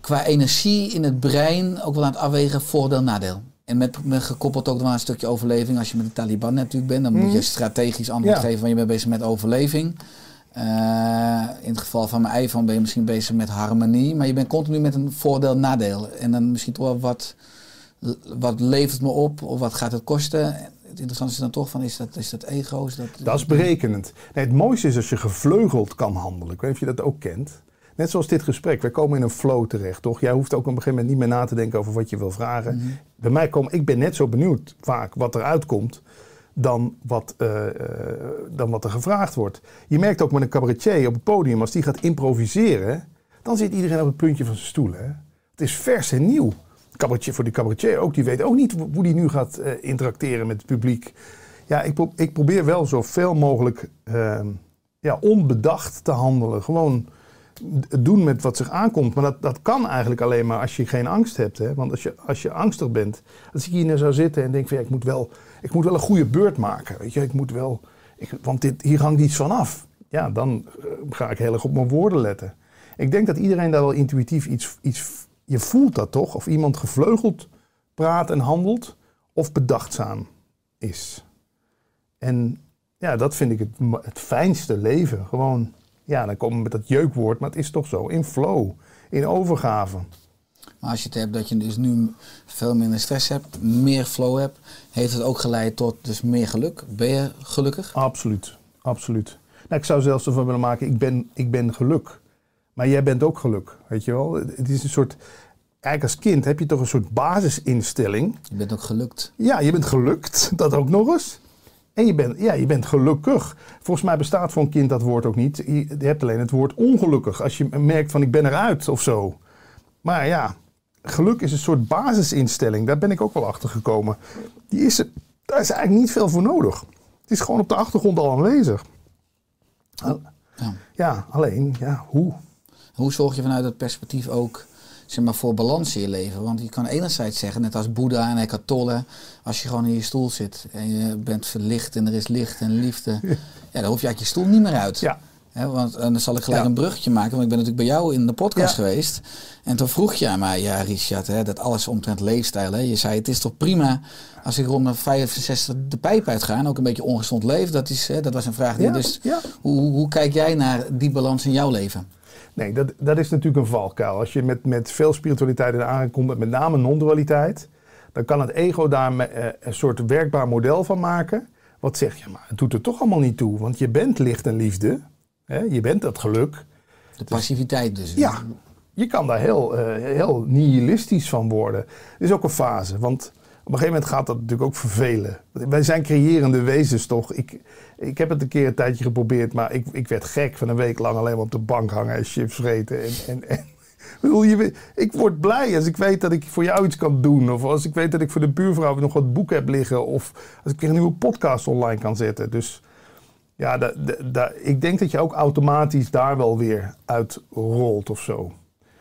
qua energie in het brein ook wel aan het afwegen voordeel, nadeel. En met, met gekoppeld ook wel aan een stukje overleving. Als je met de Taliban natuurlijk bent, dan moet je strategisch antwoord Mhm. Ja. geven, want je bent bezig met overleving. Eh, in het geval van mijn iPhone ben je misschien bezig met harmonie, maar je bent continu met een voordeel-nadeel. En dan misschien toch wel wat, wat levert het me op of wat gaat het kosten. Het interessante is dan toch van, is dat, is dat ego? Is dat, Dat is berekenend. Nee, het mooiste is als je gevleugeld kan handelen. Ik weet niet of je dat ook kent. Net zoals dit gesprek. Wij komen in een flow terecht, toch? Jij hoeft ook op een gegeven moment niet meer na te denken over wat je wil vragen. Bij mij kom ik ben net zo benieuwd vaak wat eruit komt dan wat, eh, eh, dan wat er gevraagd wordt. Je merkt ook met een cabaretier op het podium, als die gaat improviseren, dan zit iedereen op het puntje van zijn stoel. Hè? Het is vers en nieuw. Cabaretier, voor die cabaretier ook, die weet ook niet hoe die nu gaat eh, interacteren met het publiek. Ja, ik, ik probeer wel zoveel mogelijk ehm, ja, onbedacht te handelen. Gewoon doen met wat zich aankomt. Maar dat, dat kan eigenlijk alleen maar als je geen angst hebt. Hè? Want als je, als je angstig bent, als ik hier nou zou zitten en denk ja, ik moet wel, ik moet wel een goede beurt maken. Weet je, ik moet wel, ik, want dit, hier hangt iets van af. Ja, dan eh, ga ik heel erg op mijn woorden letten. Ik denk dat iedereen daar wel intuïtief iets, iets, je voelt dat toch? Of iemand gevleugeld praat en handelt, of bedachtzaam is. En ja, dat vind ik het, het fijnste leven. Gewoon, ja, dan komen we met dat jeukwoord, maar het is toch zo. In flow, in overgave. Maar als je het hebt dat je dus nu veel minder stress hebt, meer flow hebt, heeft het ook geleid tot dus meer geluk? Ben je gelukkig? Absoluut, absoluut. Nou, ik zou zelfs ervan willen maken, ik ben, ik ben geluk. Maar jij bent ook geluk, weet je wel. Het is een soort, eigenlijk als kind heb je toch een soort basisinstelling. Je bent ook gelukt. Ja, je bent gelukt, dat ook nog eens. En je bent, ja, je bent gelukkig. Volgens mij bestaat voor een kind dat woord ook niet. Je je hebt alleen het woord ongelukkig. Als je merkt van ik ben eruit of zo. Maar ja, geluk is een soort basisinstelling. Daar ben ik ook wel achter gekomen. Die is, er- daar is eigenlijk niet veel voor nodig. Het is gewoon op de achtergrond al aanwezig. Ja. Ja, alleen, ja, hoe? Hoe zorg je vanuit dat perspectief ook zeg maar, voor balans in je leven? Want je kan enerzijds zeggen, net als Boeddha en Eckhart Tolle, als je gewoon in je stoel zit en je bent verlicht en er is licht en liefde, ja, dan hoef je uit je stoel niet meer uit. Ja, Want en dan zal ik gelijk Ja. een bruggetje maken, want ik ben natuurlijk bij jou in de podcast Ja. geweest. En toen vroeg je aan mij, ja Richard, hè, dat alles omtrent leefstijl. Hè. Je zei, het is toch prima als ik rond mijn 65 de pijp uitga en ook een beetje ongezond leef. Dat, is, hè, dat was een vraag die Ja, dus... Hoe, hoe, hoe kijk jij naar die balans in jouw leven? Nee, dat, dat is natuurlijk een valkuil. Als je met, met veel spiritualiteit in aankomt, met met name non-dualiteit, dan kan het ego daar eh, een soort werkbaar model van maken. Wat zegt, ja, maar het doet er toch allemaal niet toe. Want je bent licht en liefde. Hè? Je bent dat geluk. De passiviteit dus. Ja, je kan daar heel, eh, heel nihilistisch van worden. Het is ook een fase, want op een gegeven moment gaat dat natuurlijk ook vervelen. Wij zijn creërende wezens toch? Ik, ik heb het een keer een tijdje geprobeerd, maar ik, ik werd gek van een week lang alleen maar op de bank hangen en chips vreten. En, en, en, ik bedoel, je, ik word blij als ik weet dat ik voor jou iets kan doen. Of als ik weet dat ik voor de buurvrouw nog wat boek heb liggen. Of als ik een nieuwe podcast online kan zetten. Dus ja, ik denk dat je ook automatisch daar wel weer uit rolt of zo.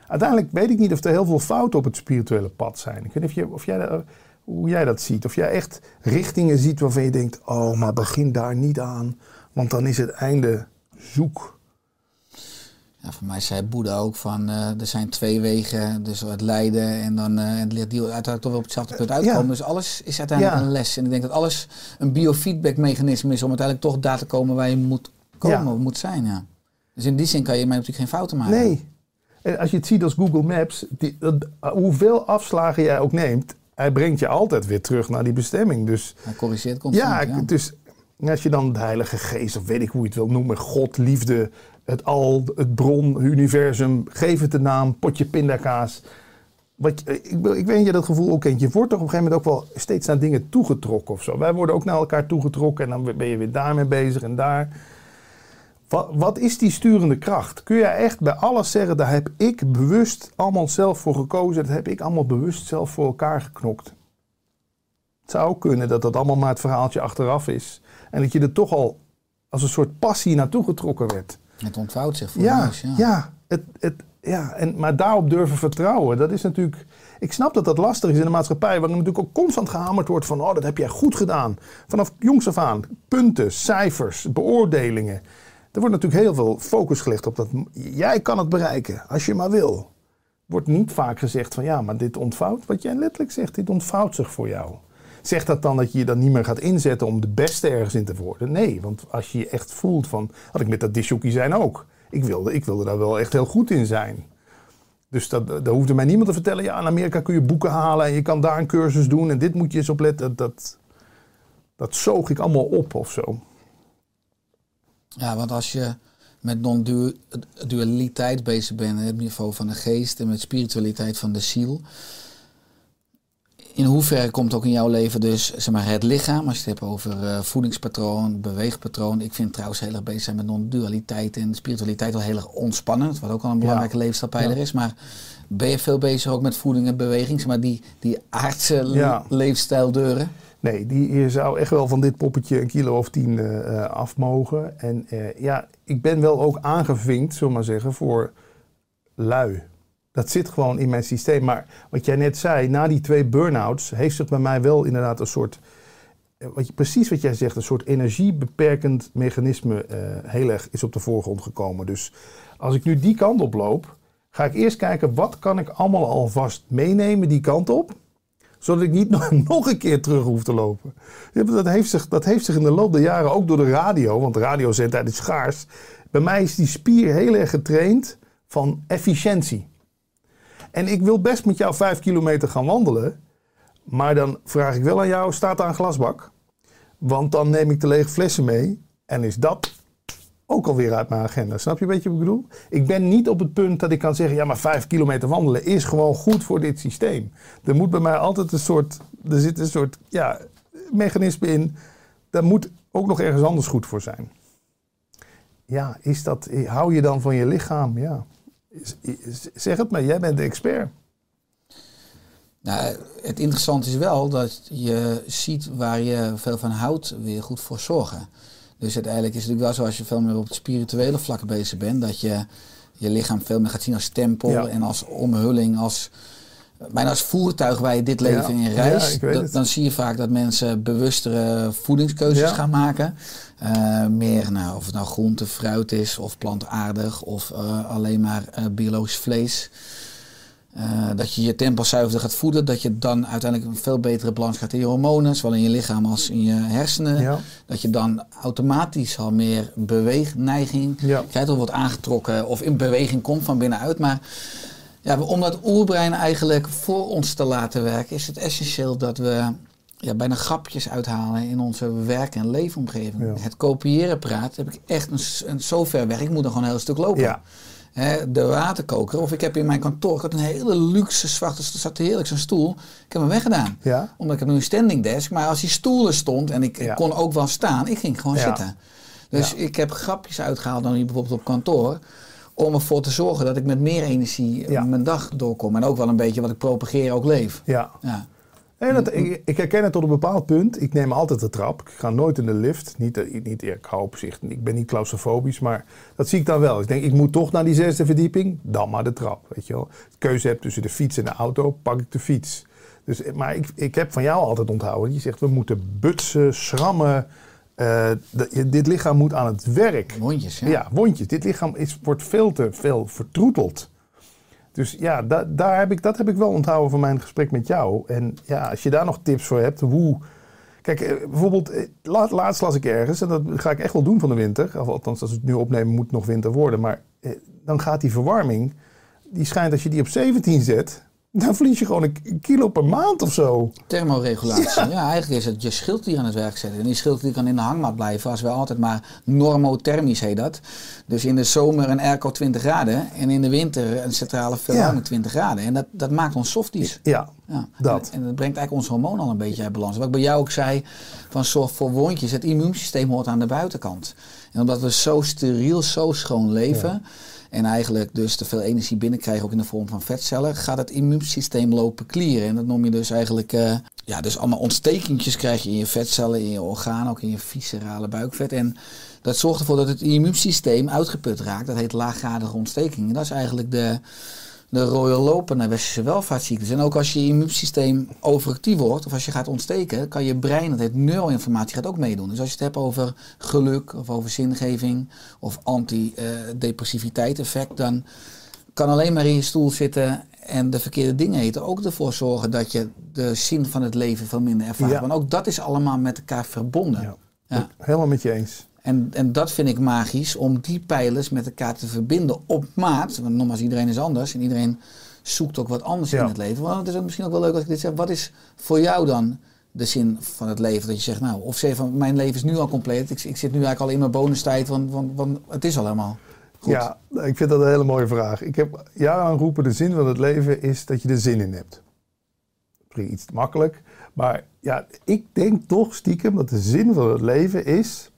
Uiteindelijk weet ik niet of er heel veel fouten op het spirituele pad zijn. Ik weet niet of, je, of jij, dat- hoe jij dat ziet. Of jij echt richtingen ziet waarvan je denkt: oh, maar begin daar niet aan, want dan is het einde zoek. Ja, voor mij zei Boeddha ook van, eh, er zijn twee wegen, dus het lijden en dan en die uiteindelijk toch wel op hetzelfde punt uitkomen. Ja. Dus alles is uiteindelijk Ja. een les. En ik denk dat alles een biofeedback mechanisme is om uiteindelijk toch daar te komen waar je moet komen, Ja. of moet zijn. Ja. Dus in die zin kan je mij natuurlijk geen fouten maken. Nee. En als je het ziet als Google Maps, die, dat, hoeveel afslagen jij ook neemt, hij brengt je altijd weer terug naar die bestemming. Dus Hij corrigeert constant. Ja, Ja, als je dan de Heilige Geest, of weet ik hoe je het wil noemen, God, liefde, het al, het bron, universum, geef het de naam, potje pindakaas. Wat, je- ik, ik weet je dat gevoel ook kent. Je wordt toch op een gegeven moment ook wel steeds naar dingen toegetrokken of zo. Wij worden ook naar elkaar toegetrokken en dan ben je weer daarmee bezig en daar. Wat, wat is die sturende kracht? Kun je echt bij alles zeggen, daar heb ik bewust allemaal zelf voor gekozen. Dat heb ik allemaal bewust zelf voor elkaar geknokt. Het zou kunnen dat dat allemaal maar het verhaaltje achteraf is. En dat je er toch al als een soort passie naartoe getrokken werd. Het ontvouwt zich voor Ja, ja. Ja. het, het, ja en, maar daarop durven vertrouwen, dat is natuurlijk... Ik snap dat dat lastig is in de maatschappij, waarin natuurlijk ook constant gehamerd wordt van... oh, dat heb jij goed gedaan. Vanaf jongs af aan. Punten, cijfers, beoordelingen. Er wordt natuurlijk heel veel focus gelegd op dat... jij kan het bereiken, als je maar wil. Wordt niet vaak gezegd van ja, maar dit ontvouwt, wat jij letterlijk zegt, dit ontvouwt zich voor jou. Zegt dat dan dat je je dan niet meer gaat inzetten om de beste ergens in te worden? Nee, want als je je echt voelt van, had ik met dat disjockey zijn ook. Ik wilde, ik wilde daar wel echt heel goed in zijn. Dus dat, daar hoefde mij niemand te vertellen, ja, in Amerika kun je boeken halen en je kan daar een cursus doen en dit moet je eens opletten. Dat, dat, dat zoog ik allemaal op of zo. Ja, want als je met non-dualiteit bezig bent, het niveau van de geest en met spiritualiteit van de ziel. In hoeverre komt ook in jouw leven dus zeg maar, het lichaam, als je het hebt over eh, voedingspatroon, beweegpatroon. Ik vind trouwens heel erg bezig zijn met non-dualiteit en spiritualiteit wel heel erg ontspannend, wat ook al een belangrijke leefstijlpijler is. Maar ben je veel bezig ook met voeding en beweging, zeg maar die, die aardse le- Ja. leefstijldeuren? Nee, die, je zou echt wel van dit poppetje een kilo of tien eh, af mogen. En ja, ik ben wel ook aangevinkt, zullen maar zeggen, voor lui. Dat zit gewoon in mijn systeem. Maar wat jij net zei, na die twee burn-outs heeft zich bij mij wel inderdaad een soort, eh, wat je, precies wat jij zegt, een soort energiebeperkend mechanisme eh, heel erg is op de voorgrond gekomen. Dus als ik nu die kant op loop, ga ik eerst kijken wat kan ik allemaal alvast meenemen die kant op zodat ik niet nog, een keer terug hoef te lopen. Dat heeft, zich, dat heeft zich in de loop der jaren ook door de radio, want de radiozendtijd is schaars. Bij mij is die spier heel erg getraind van efficiëntie. En ik wil best met jou vijf kilometer gaan wandelen, maar dan vraag ik wel aan jou, staat daar een glasbak? Want dan neem ik de lege flessen mee en is dat ook alweer uit mijn agenda. Snap je een beetje wat ik bedoel? Ik ben niet op het punt dat ik kan zeggen... ja, maar vijf kilometer wandelen is gewoon goed voor dit systeem. Er moet bij mij altijd een soort... er zit een soort ja, mechanisme in... daar moet ook nog ergens anders goed voor zijn. Ja, is dat, hou je dan van je lichaam? Ja. Zeg het maar, jij bent de expert. Nou, het interessante is wel dat je ziet waar je veel van houdt, weer goed voor zorgen. Dus uiteindelijk is het natuurlijk wel zo als je veel meer op het spirituele vlak bezig bent, dat je je lichaam veel meer gaat zien als tempel Ja. en als omhulling, als bijna als voertuig waar je dit leven Ja, in reist, ja, dan zie je vaak dat mensen bewustere voedingskeuzes gaan maken. Eh, meer, nou, of het nou groente, fruit is, of plantaardig, of eh, alleen maar eh, biologisch vlees. Dat je je tempo zuiverder gaat voeden, dat je dan uiteindelijk een veel betere balans gaat in je hormonen, zowel in je lichaam als in je hersenen. Ja. Dat je dan automatisch al meer beweegneiging Ja. krijgt, of wordt aangetrokken of in beweging komt van binnenuit. Maar ja, om dat oerbrein eigenlijk voor ons te laten werken, is het essentieel dat we ja, bijna grapjes uithalen in onze werk- en leefomgeving. Ja. Het kopiëren praat heb ik echt een, een zo ver weg. Ik moet nog gewoon een heel stuk lopen. Ja. De waterkoker. Of ik heb in mijn kantoor ik had een hele luxe zwarte, er zat heerlijk zo'n stoel. Ik heb hem weggedaan. Ja. Omdat ik heb nu een standing desk. Maar als die stoel er stond en ik, kon ook wel staan, ik ging gewoon zitten. Dus ik heb grapjes uitgehaald dan hier bijvoorbeeld op kantoor. Om ervoor te zorgen dat ik met meer energie Ja. mijn dag doorkom. En ook wel een beetje wat ik propageer ook leef. Ja. Ja. Dat, ik, ik herken het tot een bepaald punt. Ik neem altijd de trap. Ik ga nooit in de lift. Niet, eh, niet ik hou op zich. Ik ben niet claustrofobisch, maar dat zie ik dan wel. Ik denk, ik moet toch naar die zesde verdieping. Dan maar de trap. Weet je wel. Ik keuze heb tussen de fiets en de auto, pak ik de fiets. Dus, eh, maar ik, ik heb van jou altijd onthouden. Je zegt, we moeten butsen, schrammen. Eh, dit lichaam moet aan het werk. Wondjes, ja. Ja, wondjes. Dit lichaam is, wordt veel te veel vertroeteld. Dus ja, da- daar heb ik, dat heb ik wel onthouden van mijn gesprek met jou. En ja, als je daar nog tips voor hebt, hoe... Kijk, eh, bijvoorbeeld, eh, la- laatst las ik ergens, en dat ga ik echt wel doen van de winter. Althans, als we het nu opnemen, moet het nog winter worden. Maar eh, dan gaat die verwarming, die schijnt als je die op 17 zet... dan verlies je gewoon een kilo per maand of zo. Thermoregulatie. Ja. eigenlijk is het je schild die aan het werk zetten. En die schild die kan in de hangmat blijven als we altijd maar normothermisch heet dat. Dus in de zomer een airco 20 graden en in de winter een centrale verwarming 20 graden. En dat, dat maakt ons softies. Ja, Ja, Dat. En, en dat brengt eigenlijk ons hormoon al een beetje uit balans. Wat ik bij jou ook zei, van zorg voor wondjes. Het immuunsysteem hoort aan de buitenkant. En omdat we zo steriel, zo schoon leven... en eigenlijk dus te veel energie binnenkrijgen, ook in de vorm van vetcellen... gaat het immuunsysteem lopen klieren. En dat noem je dus eigenlijk... eh, ja, dus allemaal ontstekentjes krijg je in je vetcellen, in je organen... ook in je viscerale buikvet. En dat zorgt ervoor dat het immuunsysteem uitgeput raakt. Dat heet laaggradige ontsteking. En dat is eigenlijk de de rode loper naar westerse welvaartsziektes. En ook als je immuunsysteem overactief wordt, of als je gaat ontsteken, kan je brein, dat heet neuroinformatie, gaat ook meedoen. Dus als je het hebt over geluk, of over zingeving, of antidepressiviteit effect, dan kan alleen maar in je stoel zitten en de verkeerde dingen eten ook ervoor zorgen dat je de zin van het leven veel minder ervaart. Ja. Want ook dat is allemaal met elkaar verbonden. Ja. Ja. helemaal met je eens. En, en dat vind ik magisch, om die pijlers met elkaar te verbinden op maat. Want nogmaals, iedereen is anders en iedereen zoekt ook wat anders Ja. in het leven. Want het is ook misschien ook wel leuk als ik dit zeg. Wat is voor jou dan de zin van het leven? Dat je zegt, nou, of zeg van mijn leven is nu al compleet. Ik, ik zit nu eigenlijk al in mijn bonustijd, want, want, want het is al helemaal goed. Ja, ik vind dat een hele mooie vraag. Ik heb jarenlang roepen, de zin van het leven is dat je er zin in hebt. Misschien iets makkelijk. Maar ja, ik denk toch stiekem dat de zin van het leven is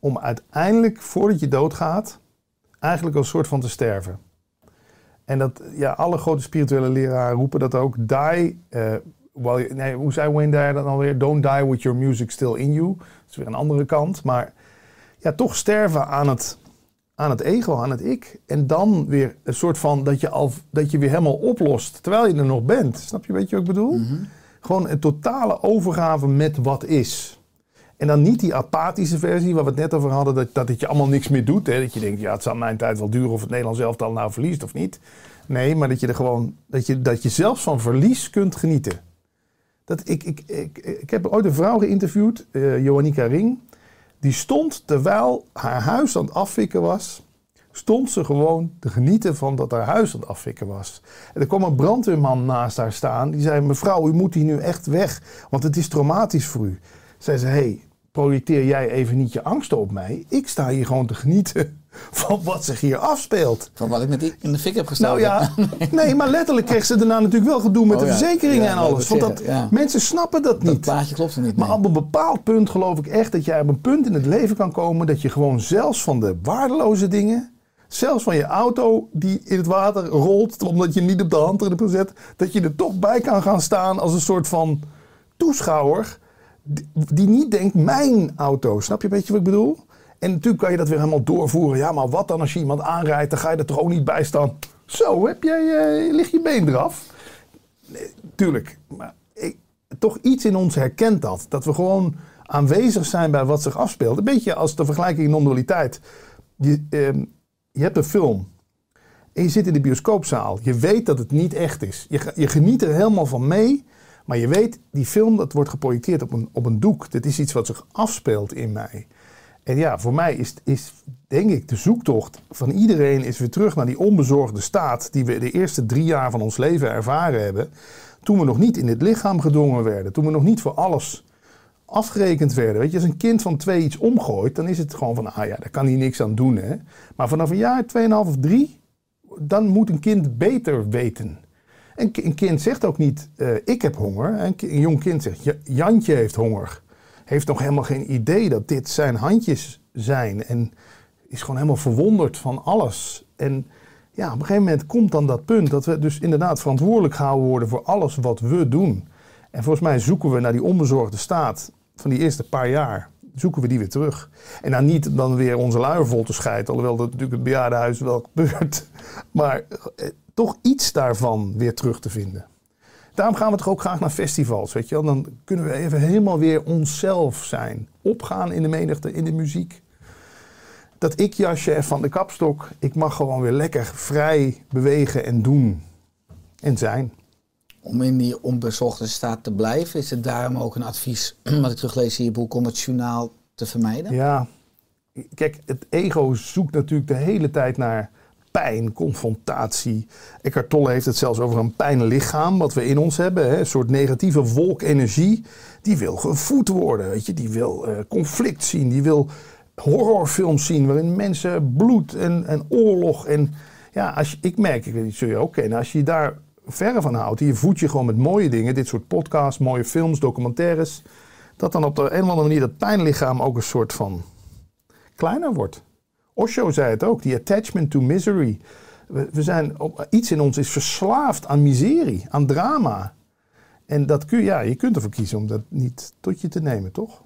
om uiteindelijk, voordat je doodgaat, eigenlijk als soort van te sterven. En dat, ja, alle grote spirituele leraren roepen dat ook. Die, eh, nee, hoe zei Wayne Dyer dan alweer? Don't die with your music still in you. Dat is weer een andere kant. Maar ja, toch sterven aan het, aan het ego, aan het ik. En dan weer een soort van dat je, al, dat je weer helemaal oplost terwijl je er nog bent. Snap je, weet je wat ik bedoel? Gewoon een totale overgave met wat is. En dan niet die apathische versie waar we het net over hadden, dat, dat het je allemaal niks meer doet. Hè? Dat je denkt, ja, het zal mijn tijd wel duren of het Nederlands elftal nou verliest of niet. Nee, maar dat je er gewoon, dat je, dat je zelfs van verlies kunt genieten. Dat, ik, ik, ik, ik heb ooit een vrouw geïnterviewd, Joannika Ring. Die stond terwijl haar huis aan het afvikken was, stond ze gewoon te genieten van dat haar huis aan het afvikken was. En er kwam een brandweerman naast haar staan. Die zei, mevrouw, u moet hier nu echt weg, want het is traumatisch voor u. Zei ze, hé, hey, projecteer jij even niet je angsten op mij? Ik sta hier gewoon te genieten van wat zich hier afspeelt. Van wat ik met die in de fik heb gestoken. Nou ja, nee, maar letterlijk kreeg ze daarna natuurlijk wel gedoe met Oh de verzekeringen ja, en dat alles. Want dat, ja. mensen snappen dat Dat niet. plaatje klopt er niet Maar op een bepaald punt geloof ik echt dat jij op een punt in het leven kan komen dat je gewoon zelfs van de waardeloze dingen, zelfs van je auto die in het water rolt omdat je niet op de hand hebt gezet, dat je er toch bij kan gaan staan als een soort van toeschouwer die- niet denkt mijn auto. Snap je een beetje wat ik bedoel? En natuurlijk kan je dat weer helemaal doorvoeren. Ja, maar wat dan als je iemand aanrijdt, dan ga je er toch ook niet bij staan. Zo, heb jij, eh, ligt je been eraf. tuurlijk. Maar toch iets in ons herkent dat. Dat we gewoon aanwezig zijn bij wat zich afspeelt. Een beetje als de vergelijking in non-dualiteit. Je, ehm, je hebt een film. En je zit in de bioscoopzaal. Je weet dat het niet echt is. Je, je geniet er helemaal van mee. Maar je weet, die film dat wordt geprojecteerd op een, op een doek. Dit is iets wat zich afspeelt in mij. En ja, voor mij is, is denk ik de zoektocht van iedereen is weer terug naar die onbezorgde staat die we de eerste drie jaar van ons leven ervaren hebben. Toen we nog niet in het lichaam gedwongen werden. Toen we nog niet voor alles afgerekend werden. Weet je, als een kind van twee iets omgooit, dan is het gewoon van, ah ja, daar kan hij niks aan doen. Hè? Maar vanaf een jaar, tweeënhalf of drie, dan moet een kind beter weten. Een, een kind zegt ook niet, eh, ik heb honger. Een, een jong kind zegt, "Ja, Jantje heeft honger. Heeft nog helemaal geen idee dat dit zijn handjes zijn. En is gewoon helemaal verwonderd van alles. En ja, op een gegeven moment komt dan dat punt dat we dus inderdaad verantwoordelijk gehouden worden voor alles wat we doen. En volgens mij zoeken we naar die onbezorgde staat van die eerste paar jaar. Zoeken we die weer terug. En dan niet dan weer onze luier vol te scheiden. Alhoewel dat natuurlijk het bejaardenhuis wel gebeurt. Maar eh, toch iets daarvan weer terug te vinden. Daarom gaan we toch ook graag naar festivals, weet je wel. Dan kunnen we even helemaal weer onszelf zijn. Opgaan in de menigte, in de muziek. Dat ik-jasje van de kapstok, ik mag gewoon weer lekker vrij bewegen en doen. En zijn. Om in die onbezochte staat te blijven, is het daarom ook een advies, wat ik teruglees in je boek, om het journaal te vermijden? Ja, kijk, het ego zoekt natuurlijk de hele tijd naar pijn, confrontatie. Eckhart Tolle heeft het zelfs over een pijnlichaam wat we in ons hebben. Hè? Een soort negatieve wolkenergie. Die wil gevoed worden, weet je. Die wil eh, conflict zien. Die wil horrorfilms zien waarin mensen bloed en, en oorlog. En ja, als ik merk, ik weet niet, zul je ook. Als je je daar verre van houdt, je voedt je gewoon met mooie dingen. Dit soort podcasts, mooie films, documentaires. Dat dan op de een of andere manier dat pijnlichaam ook een soort van kleiner wordt. Osho zei het ook, die attachment to misery. We, we zijn iets in ons is verslaafd aan miserie, aan drama. En dat kun, ja, je kunt ervoor kiezen om dat niet tot je te nemen, toch?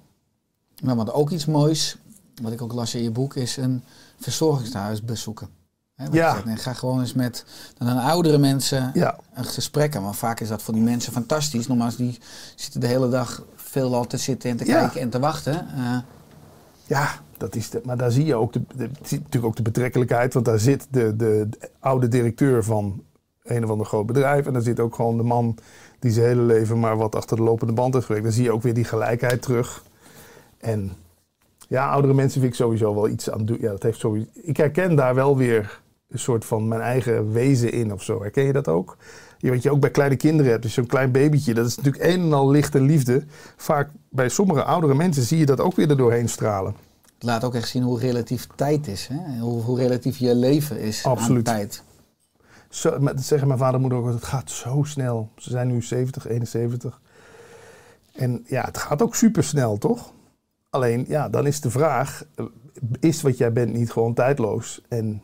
Nou, want ook iets moois, wat ik ook las in je boek, is een verzorgingshuis bezoeken. Wat je Ja. zegt, nee, ga gewoon eens met dan oudere mensen Ja. een gesprek aan. Want vaak is dat voor die mensen fantastisch. Normaal die zitten de hele dag veel te zitten en te Ja. kijken en te wachten. Eh, Ja, dat is maar daar zie je ook, de, natuurlijk ook de betrekkelijkheid. Want daar zit de, de, de oude directeur van een of ander groot bedrijf. En daar zit ook gewoon de man die zijn hele leven maar wat achter de lopende band heeft gewerkt. Dan zie je ook weer die gelijkheid terug. En ja, oudere mensen vind ik sowieso wel iets aan doen. Ja, dat heeft sowieso, ik herken daar wel weer een soort van mijn eigen wezen in of zo. Herken je dat ook? Je, wat je ook bij kleine kinderen hebt, dus zo'n klein babytje, dat is natuurlijk een en al licht en liefde. Vaak bij sommige oudere mensen zie je dat ook weer er doorheen stralen. Het laat ook echt zien hoe relatief tijd is. Hè? Hoe, hoe relatief je leven is Absoluut. aan tijd. Zo, dat zeggen mijn vader en moeder ook, het gaat zo snel. Ze zijn nu 70, 71. En ja, het gaat ook super snel, toch? Alleen, ja, dan is de vraag, eh, is wat jij bent niet gewoon tijdloos? En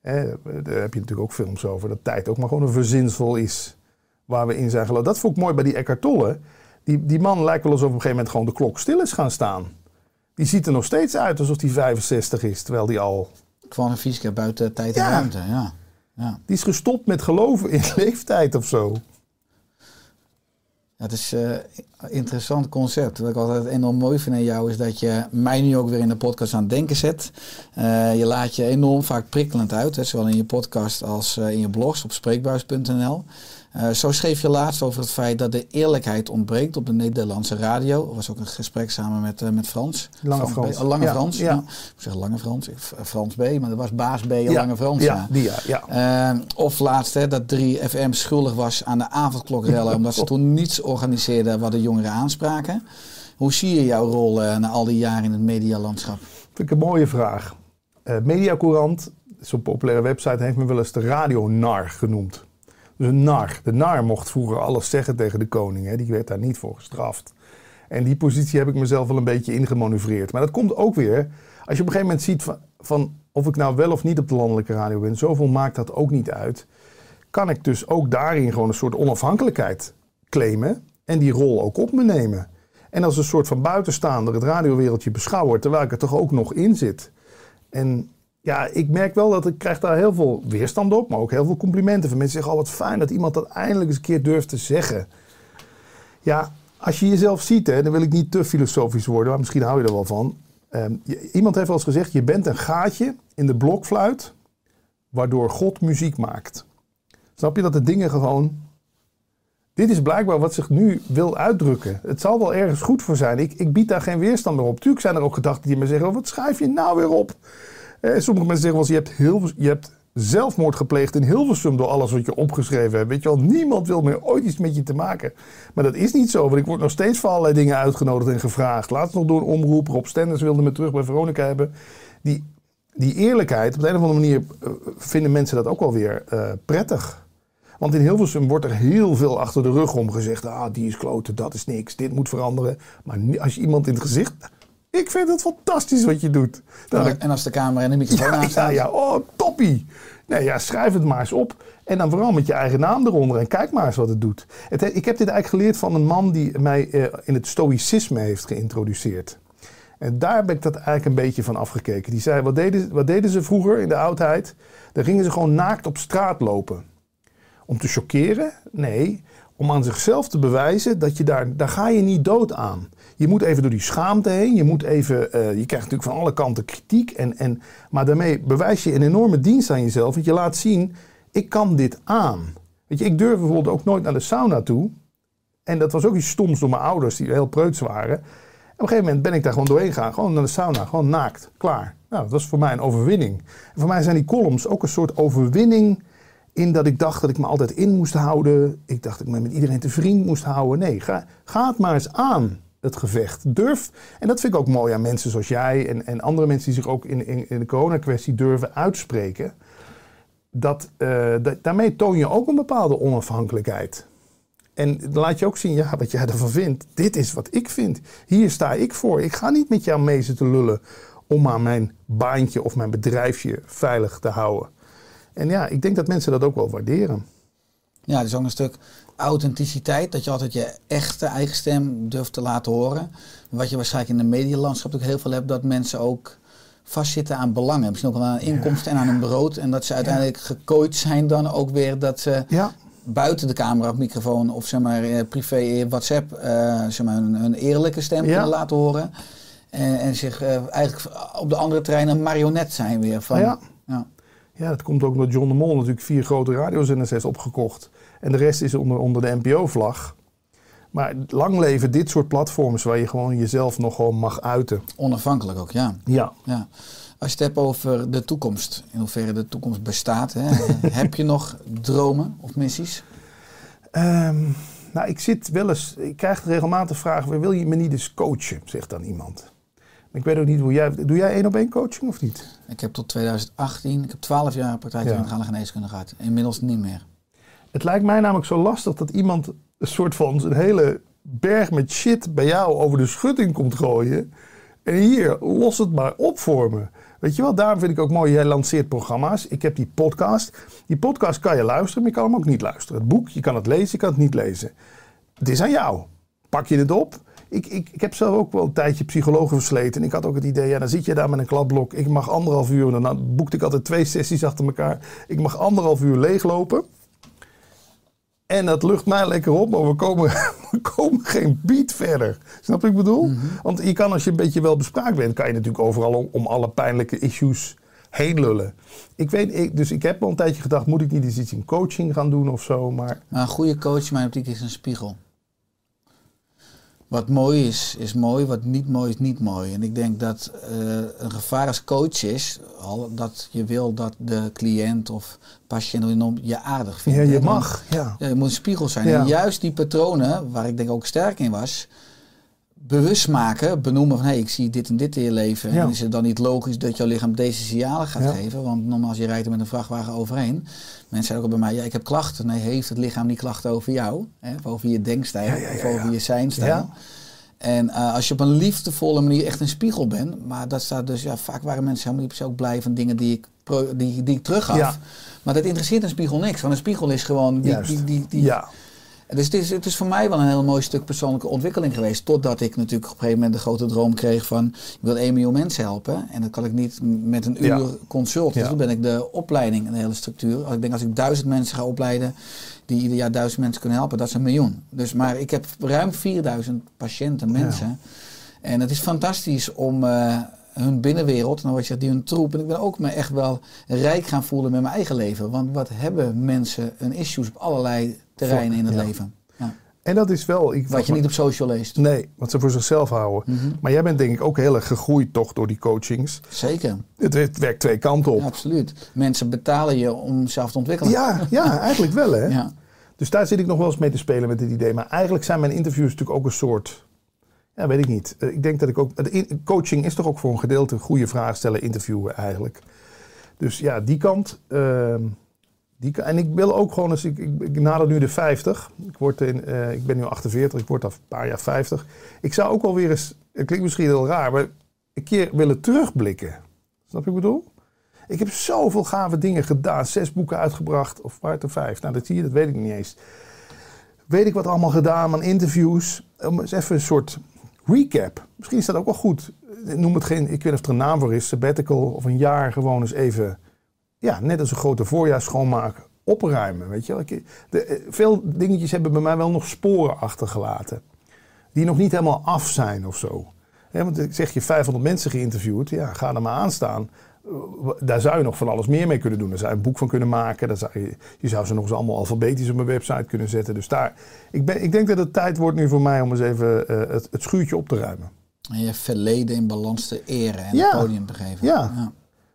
hè, daar heb je natuurlijk ook films over, dat tijd ook maar gewoon een verzinsel is waar we in zijn geloofd. Dat vond ik mooi bij die Eckhart Tolle. Die, die man lijkt wel alsof op een gegeven moment gewoon de klok stil is gaan staan. Die ziet er nog steeds uit alsof hij 65 is, terwijl die al Gewoon fysica buiten tijd Ja. en ruimte. Ja. Ja. Die is gestopt met geloven in leeftijd of zo. Ja, het is een interessant concept. Wat ik altijd enorm mooi vind aan jou is dat je mij nu ook weer in de podcast aan het denken zet. Eh, je laat je enorm vaak prikkelend uit, hè, zowel in je podcast als eh, in je blogs op spreekbuis.nl. Eh, zo schreef je laatst over het feit dat de eerlijkheid ontbreekt op de Nederlandse radio. Er was ook een gesprek samen met, eh, met Frans. Lange Frans. B. Oh, Lange Ja, Frans. ja. Ja. Ik zeg Lange Frans. Ik- Frans B, maar dat was Baas B Lange Frans. Ja, die ja. ja. Eh, of laatst hè, dat 3FM schuldig was aan de avondklokrellen. omdat ze toen niets organiseerden wat de jongeren aanspraken. Hoe zie je jouw rol eh, na al die jaren in het medialandschap? Vind ik een mooie vraag. Eh Mediacourant, zo'n populaire website, heeft me wel eens de radionar genoemd. Dus een nar. De nar mocht vroeger alles zeggen tegen de koning. Hè. Die werd daar niet voor gestraft. En die positie heb ik mezelf wel een beetje ingemanoeuvreerd. Maar dat komt ook weer als je op een gegeven moment ziet van, van of ik nou wel of niet op de landelijke radio ben. Zoveel maakt dat ook niet uit. Kan ik dus ook daarin gewoon een soort onafhankelijkheid claimen. En die rol ook op me nemen. En als een soort van buitenstaander het radiowereldje beschouwen. Terwijl ik er toch ook nog in zit. En ja, ik merk wel dat ik krijg daar heel veel weerstand op, maar ook heel veel complimenten van mensen. Zeggen, oh wat fijn dat iemand dat eindelijk eens een keer durft te zeggen. Ja, als je jezelf ziet, hè, dan wil ik niet te filosofisch worden, maar misschien hou je er wel van. Ehm, iemand heeft wel eens gezegd, je bent een gaatje in de blokfluit, waardoor God muziek maakt. Snap je dat de dingen gewoon... Dit is blijkbaar wat zich nu wil uitdrukken. Het zal wel ergens goed voor zijn. Ik, ik bied daar geen weerstand meer op. Tuurlijk zijn er ook gedachten die me zeggen, oh, wat schrijf je nou weer op? Eh, sommige mensen zeggen wel eens, je hebt, heel, je hebt zelfmoord gepleegd in Hilversum door alles wat je opgeschreven hebt. Weet je wel, niemand wil meer ooit iets met je te maken. Maar dat is niet zo, want ik word nog steeds voor allerlei dingen uitgenodigd en gevraagd. Laatst nog door een omroep, Rob Stenders wilde me terug bij Veronica hebben. Die, die eerlijkheid, op de een of andere manier eh, vinden mensen dat ook wel weer eh, prettig. Want in Hilversum wordt er heel veel achter de rug om gezegd. Ah, die is kloten, dat is niks, dit moet veranderen. Maar als je iemand in het gezicht... Ik vind het fantastisch wat je doet. Nou, En als de camera en de microfoon ja, ja, aanstaat. ja, oh, toppie. Nee, ja, schrijf het maar eens op. En dan vooral met je eigen naam eronder. En kijk maar eens wat het doet. Het, he- ik heb dit eigenlijk geleerd van een man die mij eh, in het stoïcisme heeft geïntroduceerd. En daar ben ik dat eigenlijk een beetje van afgekeken. Die zei, wat deden, wat deden ze vroeger in de oudheid? Dan gingen ze gewoon naakt op straat lopen. Om te chockeren? Nee, om aan zichzelf te bewijzen dat je daar, daar ga je niet dood aan. Je moet even door die schaamte heen. Je, moet even, eh, je krijgt natuurlijk van alle kanten kritiek. En, en, maar daarmee bewijs je een enorme dienst aan jezelf. Want je laat zien, ik kan dit aan. Weet je, ik durf bijvoorbeeld ook nooit naar de sauna toe. En dat was ook iets stoms door mijn ouders, die heel preuts waren. En op een gegeven moment ben ik daar gewoon doorheen gegaan. Gewoon naar de sauna, gewoon naakt, klaar. Nou, dat was voor mij een overwinning. Voor mij zijn die columns ook een soort overwinning... in dat ik dacht dat ik me altijd in moest houden. Ik dacht dat ik me met iedereen te vriend moest houden. Nee, ga, ga het maar eens aan, het gevecht. Durf, en dat vind ik ook mooi aan mensen zoals jij... en, en andere mensen die zich ook in, in, de coronakwestie durven uitspreken... Dat, eh, dat, daarmee toon je ook een bepaalde onafhankelijkheid. En laat je ook zien, ja, wat jij ervan vindt. Dit is wat ik vind. Hier sta ik voor. Ik ga niet met jou mee zitten lullen om maar mijn baantje of mijn bedrijfje veilig te houden. En ja, ik denk dat mensen dat ook wel waarderen. Ja, er is ook een stuk authenticiteit. Dat je altijd je echte eigen stem durft te laten horen. Wat je waarschijnlijk in de medialandschap ook heel veel hebt. Dat mensen ook vastzitten aan belangen. Misschien ook wel aan inkomsten en aan hun brood. En dat ze uiteindelijk gekooid zijn dan ook weer dat ze Ja, buiten de camera of microfoon of zeg maar eh, privé eh, WhatsApp eh, zeg maar een, een eerlijke stem Ja. kunnen laten horen. En, en zich eigenlijk op de andere terrein een marionet zijn weer van. Ja. ja. ja, dat komt ook omdat John de Mol natuurlijk vier grote radiozenders heeft opgekocht. En de rest is onder, onder de NPO-vlag. Maar lang leven dit soort platforms waar je gewoon jezelf nog gewoon mag uiten. Onafhankelijk ook, ja. Ja. ja. Als je het hebt over de toekomst, in hoeverre de toekomst bestaat, hè, heb je nog dromen of missies? Ehm, nou, ik zit wel eens, ik krijg regelmatig vragen, wil je me niet eens coachen, zegt dan iemand. Ik weet ook niet hoe jij, doe jij één op één coaching of niet? Ik heb tot 2018, ik heb 12 jaar praktijk Ja. in de geneeskunde gehad. Inmiddels niet meer. Het lijkt mij namelijk zo lastig dat iemand een soort van een hele berg met shit bij jou over de schutting komt gooien. En hier, los het maar op voor me. Weet je wel, daarom vind ik ook mooi, jij lanceert programma's. Ik heb die podcast. Die podcast kan je luisteren, maar je kan hem ook niet luisteren. Het boek, je kan het lezen, je kan het niet lezen. Het is aan jou. Pak je het op? Ik, ik, ik heb zelf ook wel een tijdje psychologen versleten. En ik had ook het idee, ja, dan zit je daar met een kladblok. Ik mag anderhalf uur, en dan boekte ik altijd twee sessies achter elkaar. Ik mag anderhalf uur leeglopen. En dat lucht mij lekker op, maar we komen, we komen geen beat verder. Snap je wat ik bedoel? Want je kan als je een beetje wel bespraakt bent, kan je natuurlijk overal om, om alle pijnlijke issues heen lullen. Ik weet, ik, dus ik heb wel een tijdje gedacht, moet ik niet eens iets in coaching gaan doen of zo? Maar Maar een goede coach mijn optiek is een spiegel. Wat mooi is, is mooi. Wat niet mooi is, niet mooi. En ik denk dat eh, een gevaar als coach is al dat je wil dat de cliënt of patiënt je aardig vindt. ja, je mag. Ja. Ja, je moet een spiegel zijn. Ja. En juist die patronen, waar ik denk ook sterk in was, bewust maken, benoemen van hé, hey, ik zie dit en dit in je leven. Ja. En is het dan niet logisch dat jouw lichaam deze signalen gaat Ja. geven? Want normaal als je rijdt er met een vrachtwagen overheen. Mensen zeggen ook bij mij, ja, ik heb klachten. Nee, heeft het lichaam niet klachten over jou? Hè? Of over je denkstijl, Ja, of over je zijnstijl. Ja. En eh, als je op een liefdevolle manier echt een spiegel bent, maar dat staat dus, ja, vaak waren mensen helemaal niet ook blij van dingen die ik, pro- die, die ik teruggaf. Maar dat interesseert een spiegel niks, want een spiegel is gewoon die, die, die, die, ja. Dus het is, het is voor mij wel een heel mooi stuk persoonlijke ontwikkeling geweest. Totdat ik natuurlijk op een gegeven moment de grote droom kreeg van... ik wil 1 miljoen mensen helpen. En dat kan ik niet met een uur Ja. consult. Dus Ja. toen ben ik de opleiding en de hele structuur. Ik denk als ik duizend mensen ga opleiden... die ieder jaar duizend mensen kunnen helpen, dat is een miljoen. Dus, maar ik heb ruim 4000 patiënten, mensen. En het is fantastisch om... eh, hun binnenwereld, en dan wat je zegt, die hun troep. En ik ben ook me echt wel rijk gaan voelen met mijn eigen leven. Want wat hebben mensen een issues op allerlei terreinen in het Ja. leven? Ja. En dat is wel... Ik, Wat je niet op social leest. Nee, wat ze voor zichzelf houden. Mhm. Maar jij bent denk ik ook heel erg gegroeid toch door die coachings. Zeker, Het werkt, werkt twee kanten op. ja, absoluut. Mensen betalen je om zelf te ontwikkelen. Ja, ja, eigenlijk wel hè. Ja. Dus daar zit ik nog wel eens mee te spelen met dit idee. Maar eigenlijk zijn mijn interviews natuurlijk ook een soort... Ja, weet ik niet. Eh, Ik denk dat ik ook... Coaching is toch ook voor een gedeelte goede vragen stellen, interviewen eigenlijk. Dus ja, die kant... ehm, die, en ik wil ook gewoon eens... Ik, ik, nader nu de 50. Ik, word in, eh, ik ben nu 48, ik word al een paar jaar 50. Ik zou ook wel weer eens... Het klinkt misschien heel raar, maar een keer willen terugblikken. Snap je wat ik bedoel? Ik heb zoveel gave dingen gedaan. Zes boeken uitgebracht. Of het er vijf? Nou, dat zie je, dat weet ik niet eens. Weet ik wat allemaal gedaan aan interviews. Om eens even een soort recap. Misschien is dat ook wel goed. Noem het geen, ik weet niet of er een naam voor is. Sabbatical of een jaar gewoon eens even... Ja, net als een grote voorjaarsschoonmaak opruimen. Weet je De, eh, veel dingetjes hebben bij mij wel nog sporen achtergelaten. Die nog niet helemaal af zijn of zo. Want ik zeg je 500 mensen geïnterviewd. Ja, ga er maar aan staan. Uh, Daar zou je nog van alles meer mee kunnen doen. Daar zou je een boek van kunnen maken. Daar zou je, je zou ze nog eens allemaal alfabetisch op mijn website kunnen zetten. Dus daar, ik, ben, ik denk dat het tijd wordt nu voor mij om eens even eh, het, het schuurtje op te ruimen. En je verleden in balans te eren en Ja. een podium te geven. Ja.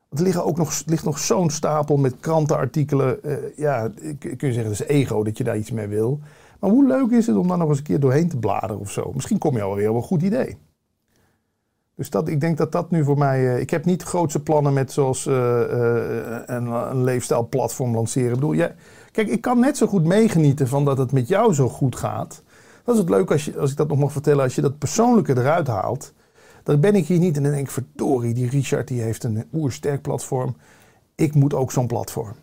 Er ook nog, ligt nog zo'n stapel met krantenartikelen. Eh, ja, kun je zeggen, dat is ego dat je daar iets mee wil. Maar hoe leuk is het om daar nog eens een keer doorheen te bladeren of zo? Misschien kom je alweer op een goed idee. Dus dat, ik denk dat dat nu voor mij... eh, ik heb niet grootse plannen met zoals eh, een, leefstijlplatform lanceren. Ik bedoel, jij, kijk, ik kan net zo goed meegenieten van dat het met jou zo goed gaat. Dat is het leuk als, je, als ik dat nog mag vertellen. Als je dat persoonlijke eruit haalt. Dan ben ik hier niet en dan denk ik, verdorie, die Richard die heeft een oersterk platform. Ik moet ook zo'n platform.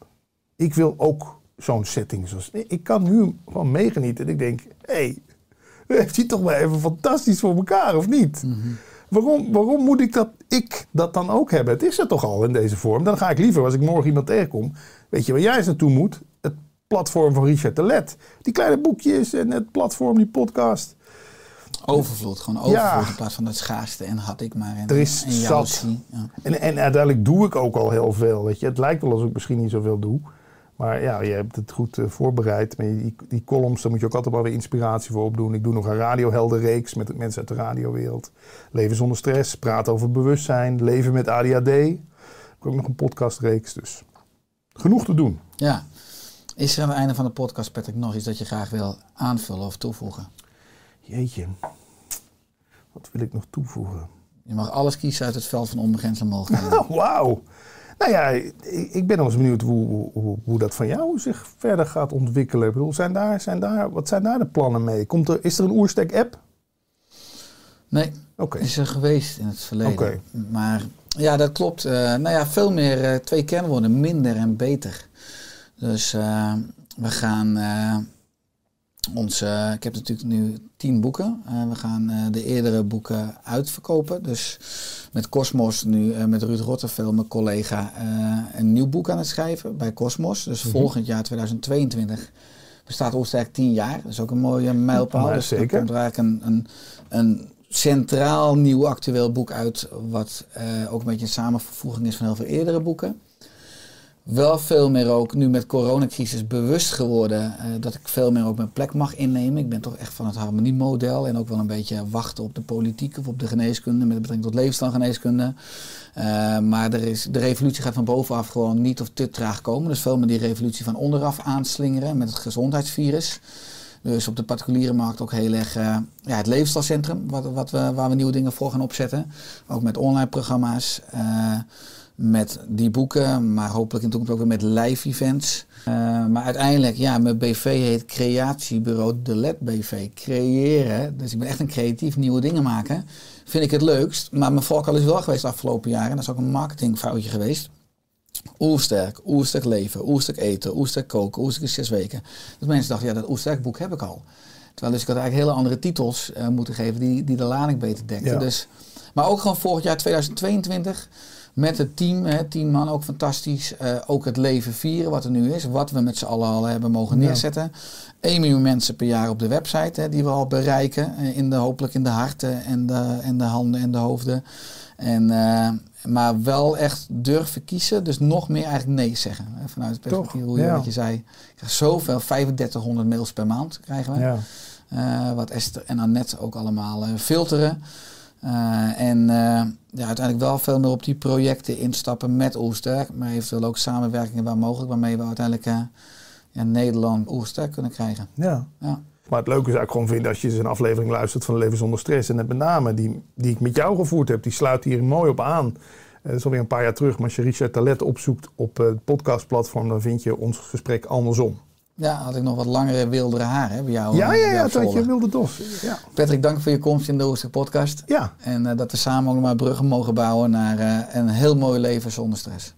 Ik wil ook zo'n setting. Zoals, ik kan nu gewoon meegenieten. En ik denk, hé, hey, heeft hij toch wel even fantastisch voor elkaar, of niet? Waarom, waarom moet ik dat, ik dat dan ook hebben? Het is er toch al in deze vorm. Dan ga ik liever, als ik morgen iemand tegenkom... Weet je waar jij eens naartoe moet? Het platform van Richard de Let. Die kleine boekjes en het platform, die podcast. Overvloed, gewoon overvloed Ja. in plaats van het schaarste en had ik maar. En, Er is en zat. Ja. En, en uiteindelijk doe ik ook al heel veel. Weet je. Het lijkt wel alsof ik misschien niet zoveel doe. Maar ja, je hebt het goed eh, voorbereid. Maar die, die columns, daar moet je ook altijd wel weer inspiratie voor opdoen. Ik doe nog een radioheldenreeks met mensen uit de radiowereld. Leven zonder stress, praten over bewustzijn, leven met ADHD. Ik heb ook nog een podcastreeks, dus genoeg te doen. ja. Is er aan het einde van de podcast, Patrick, nog iets dat je graag wil aanvullen of toevoegen? Jeetje, wat wil ik nog toevoegen? Je mag alles kiezen uit het veld van onbegrensde mogelijkheden. Wauw. Nou ja, ik, ben nog eens benieuwd hoe, hoe- hoe, dat van jou zich verder gaat ontwikkelen. Ik bedoel, zijn daar, zijn daar, wat zijn daar de plannen mee? Komt er, is er een Oerstek-app? Nee, Oké. is er geweest in het verleden. Oké. Maar ja, dat klopt. Eh, nou ja, veel meer eh, twee kernwoorden, minder en beter. Dus eh, we gaan ons, eh, ik heb natuurlijk nu tien boeken. Eh, we gaan eh, de eerdere boeken uitverkopen. Dus met Cosmos nu, met Ruud Rotterveel, mijn collega, een nieuw boek aan het schrijven bij Cosmos. Dus volgend jaar 2022 bestaat Oosterk 10 jaar. Dat is ook een mooie mijlpaal. Dus er zeker. komt er eigenlijk een, een, een centraal nieuw actueel boek uit, wat ook een beetje een samenvoeging is van heel veel eerdere boeken. Wel veel meer ook, nu met coronacrisis, bewust geworden eh, dat ik veel meer ook mijn plek mag innemen. Ik ben toch echt van het harmoniemodel en ook wel een beetje wachten op de politiek of op de geneeskunde met betrekking tot levensstijlgeneeskunde. Eh, maar er is, de revolutie gaat van bovenaf gewoon niet of te traag komen. Dus veel meer die revolutie van onderaf aanslingeren met het gezondheidsvirus. Dus op de particuliere markt ook heel erg eh, ja, het levensstijlcentrum, wat, wat we, waar we nieuwe dingen voor gaan opzetten. Ook met online programma's, met die boeken, maar hopelijk in de toekomst ook weer met live events. Eh, maar uiteindelijk, ja, mijn BV heet Creatiebureau De Let BV. Creëren, dus ik ben echt een creatief nieuwe dingen maken. Vind ik het leukst. Maar mijn valkuil is wel geweest de afgelopen jaren, en dat is ook een marketingfoutje geweest. Oersterk, oersterk leven, oersterk eten, oersterk koken, oersterk is zes weken. Dus mensen dachten, ja, dat oersterk boek heb ik al. Terwijl dus ik had eigenlijk hele andere titels eh, moeten geven die, die de lading beter dekten. Ja. Dus, maar ook gewoon vorig jaar 2022 met het team, hè, tien man, ook fantastisch. Eh, ook het leven vieren wat er nu is, wat we met z'n allen al hebben mogen neerzetten. 1 miljoen mensen per jaar op de website hè, die we al bereiken. eh, In de, hopelijk in de harten en de, en de handen en de hoofden. En, eh, maar wel echt durven kiezen. Dus nog meer eigenlijk nee zeggen. hè, Vanuit het perspectief hoe je, ja. wat je zei. Ik krijg zoveel, 3500 mails per maand krijgen we. Ja. Wat Esther en Annette ook allemaal filteren. En ja, uiteindelijk wel veel meer op die projecten instappen met Oersterk. Maar eventueel ook samenwerkingen waar mogelijk. Waarmee we uiteindelijk eh, ja, Nederland Oersterk kunnen krijgen. ja. Ja. Maar het leuke is eigenlijk gewoon vinden als je eens een aflevering luistert van Leven zonder stress. En met name die, die ik met jou gevoerd heb, die sluit hier mooi op aan. Eh, Dat is alweer een paar jaar terug. Maar als je Richard Talet opzoekt op eh, het podcastplatform, dan vind je ons gesprek andersom. Ja, had ik nog wat langere, wildere haren hè, bij jou. ja, ja, ja, dat je wilde dos. Ja. Patrick, dank voor je komst in de Oersterk podcast. ja. En eh, dat we samen ook nog maar bruggen mogen bouwen naar eh, een heel mooi leven zonder stress.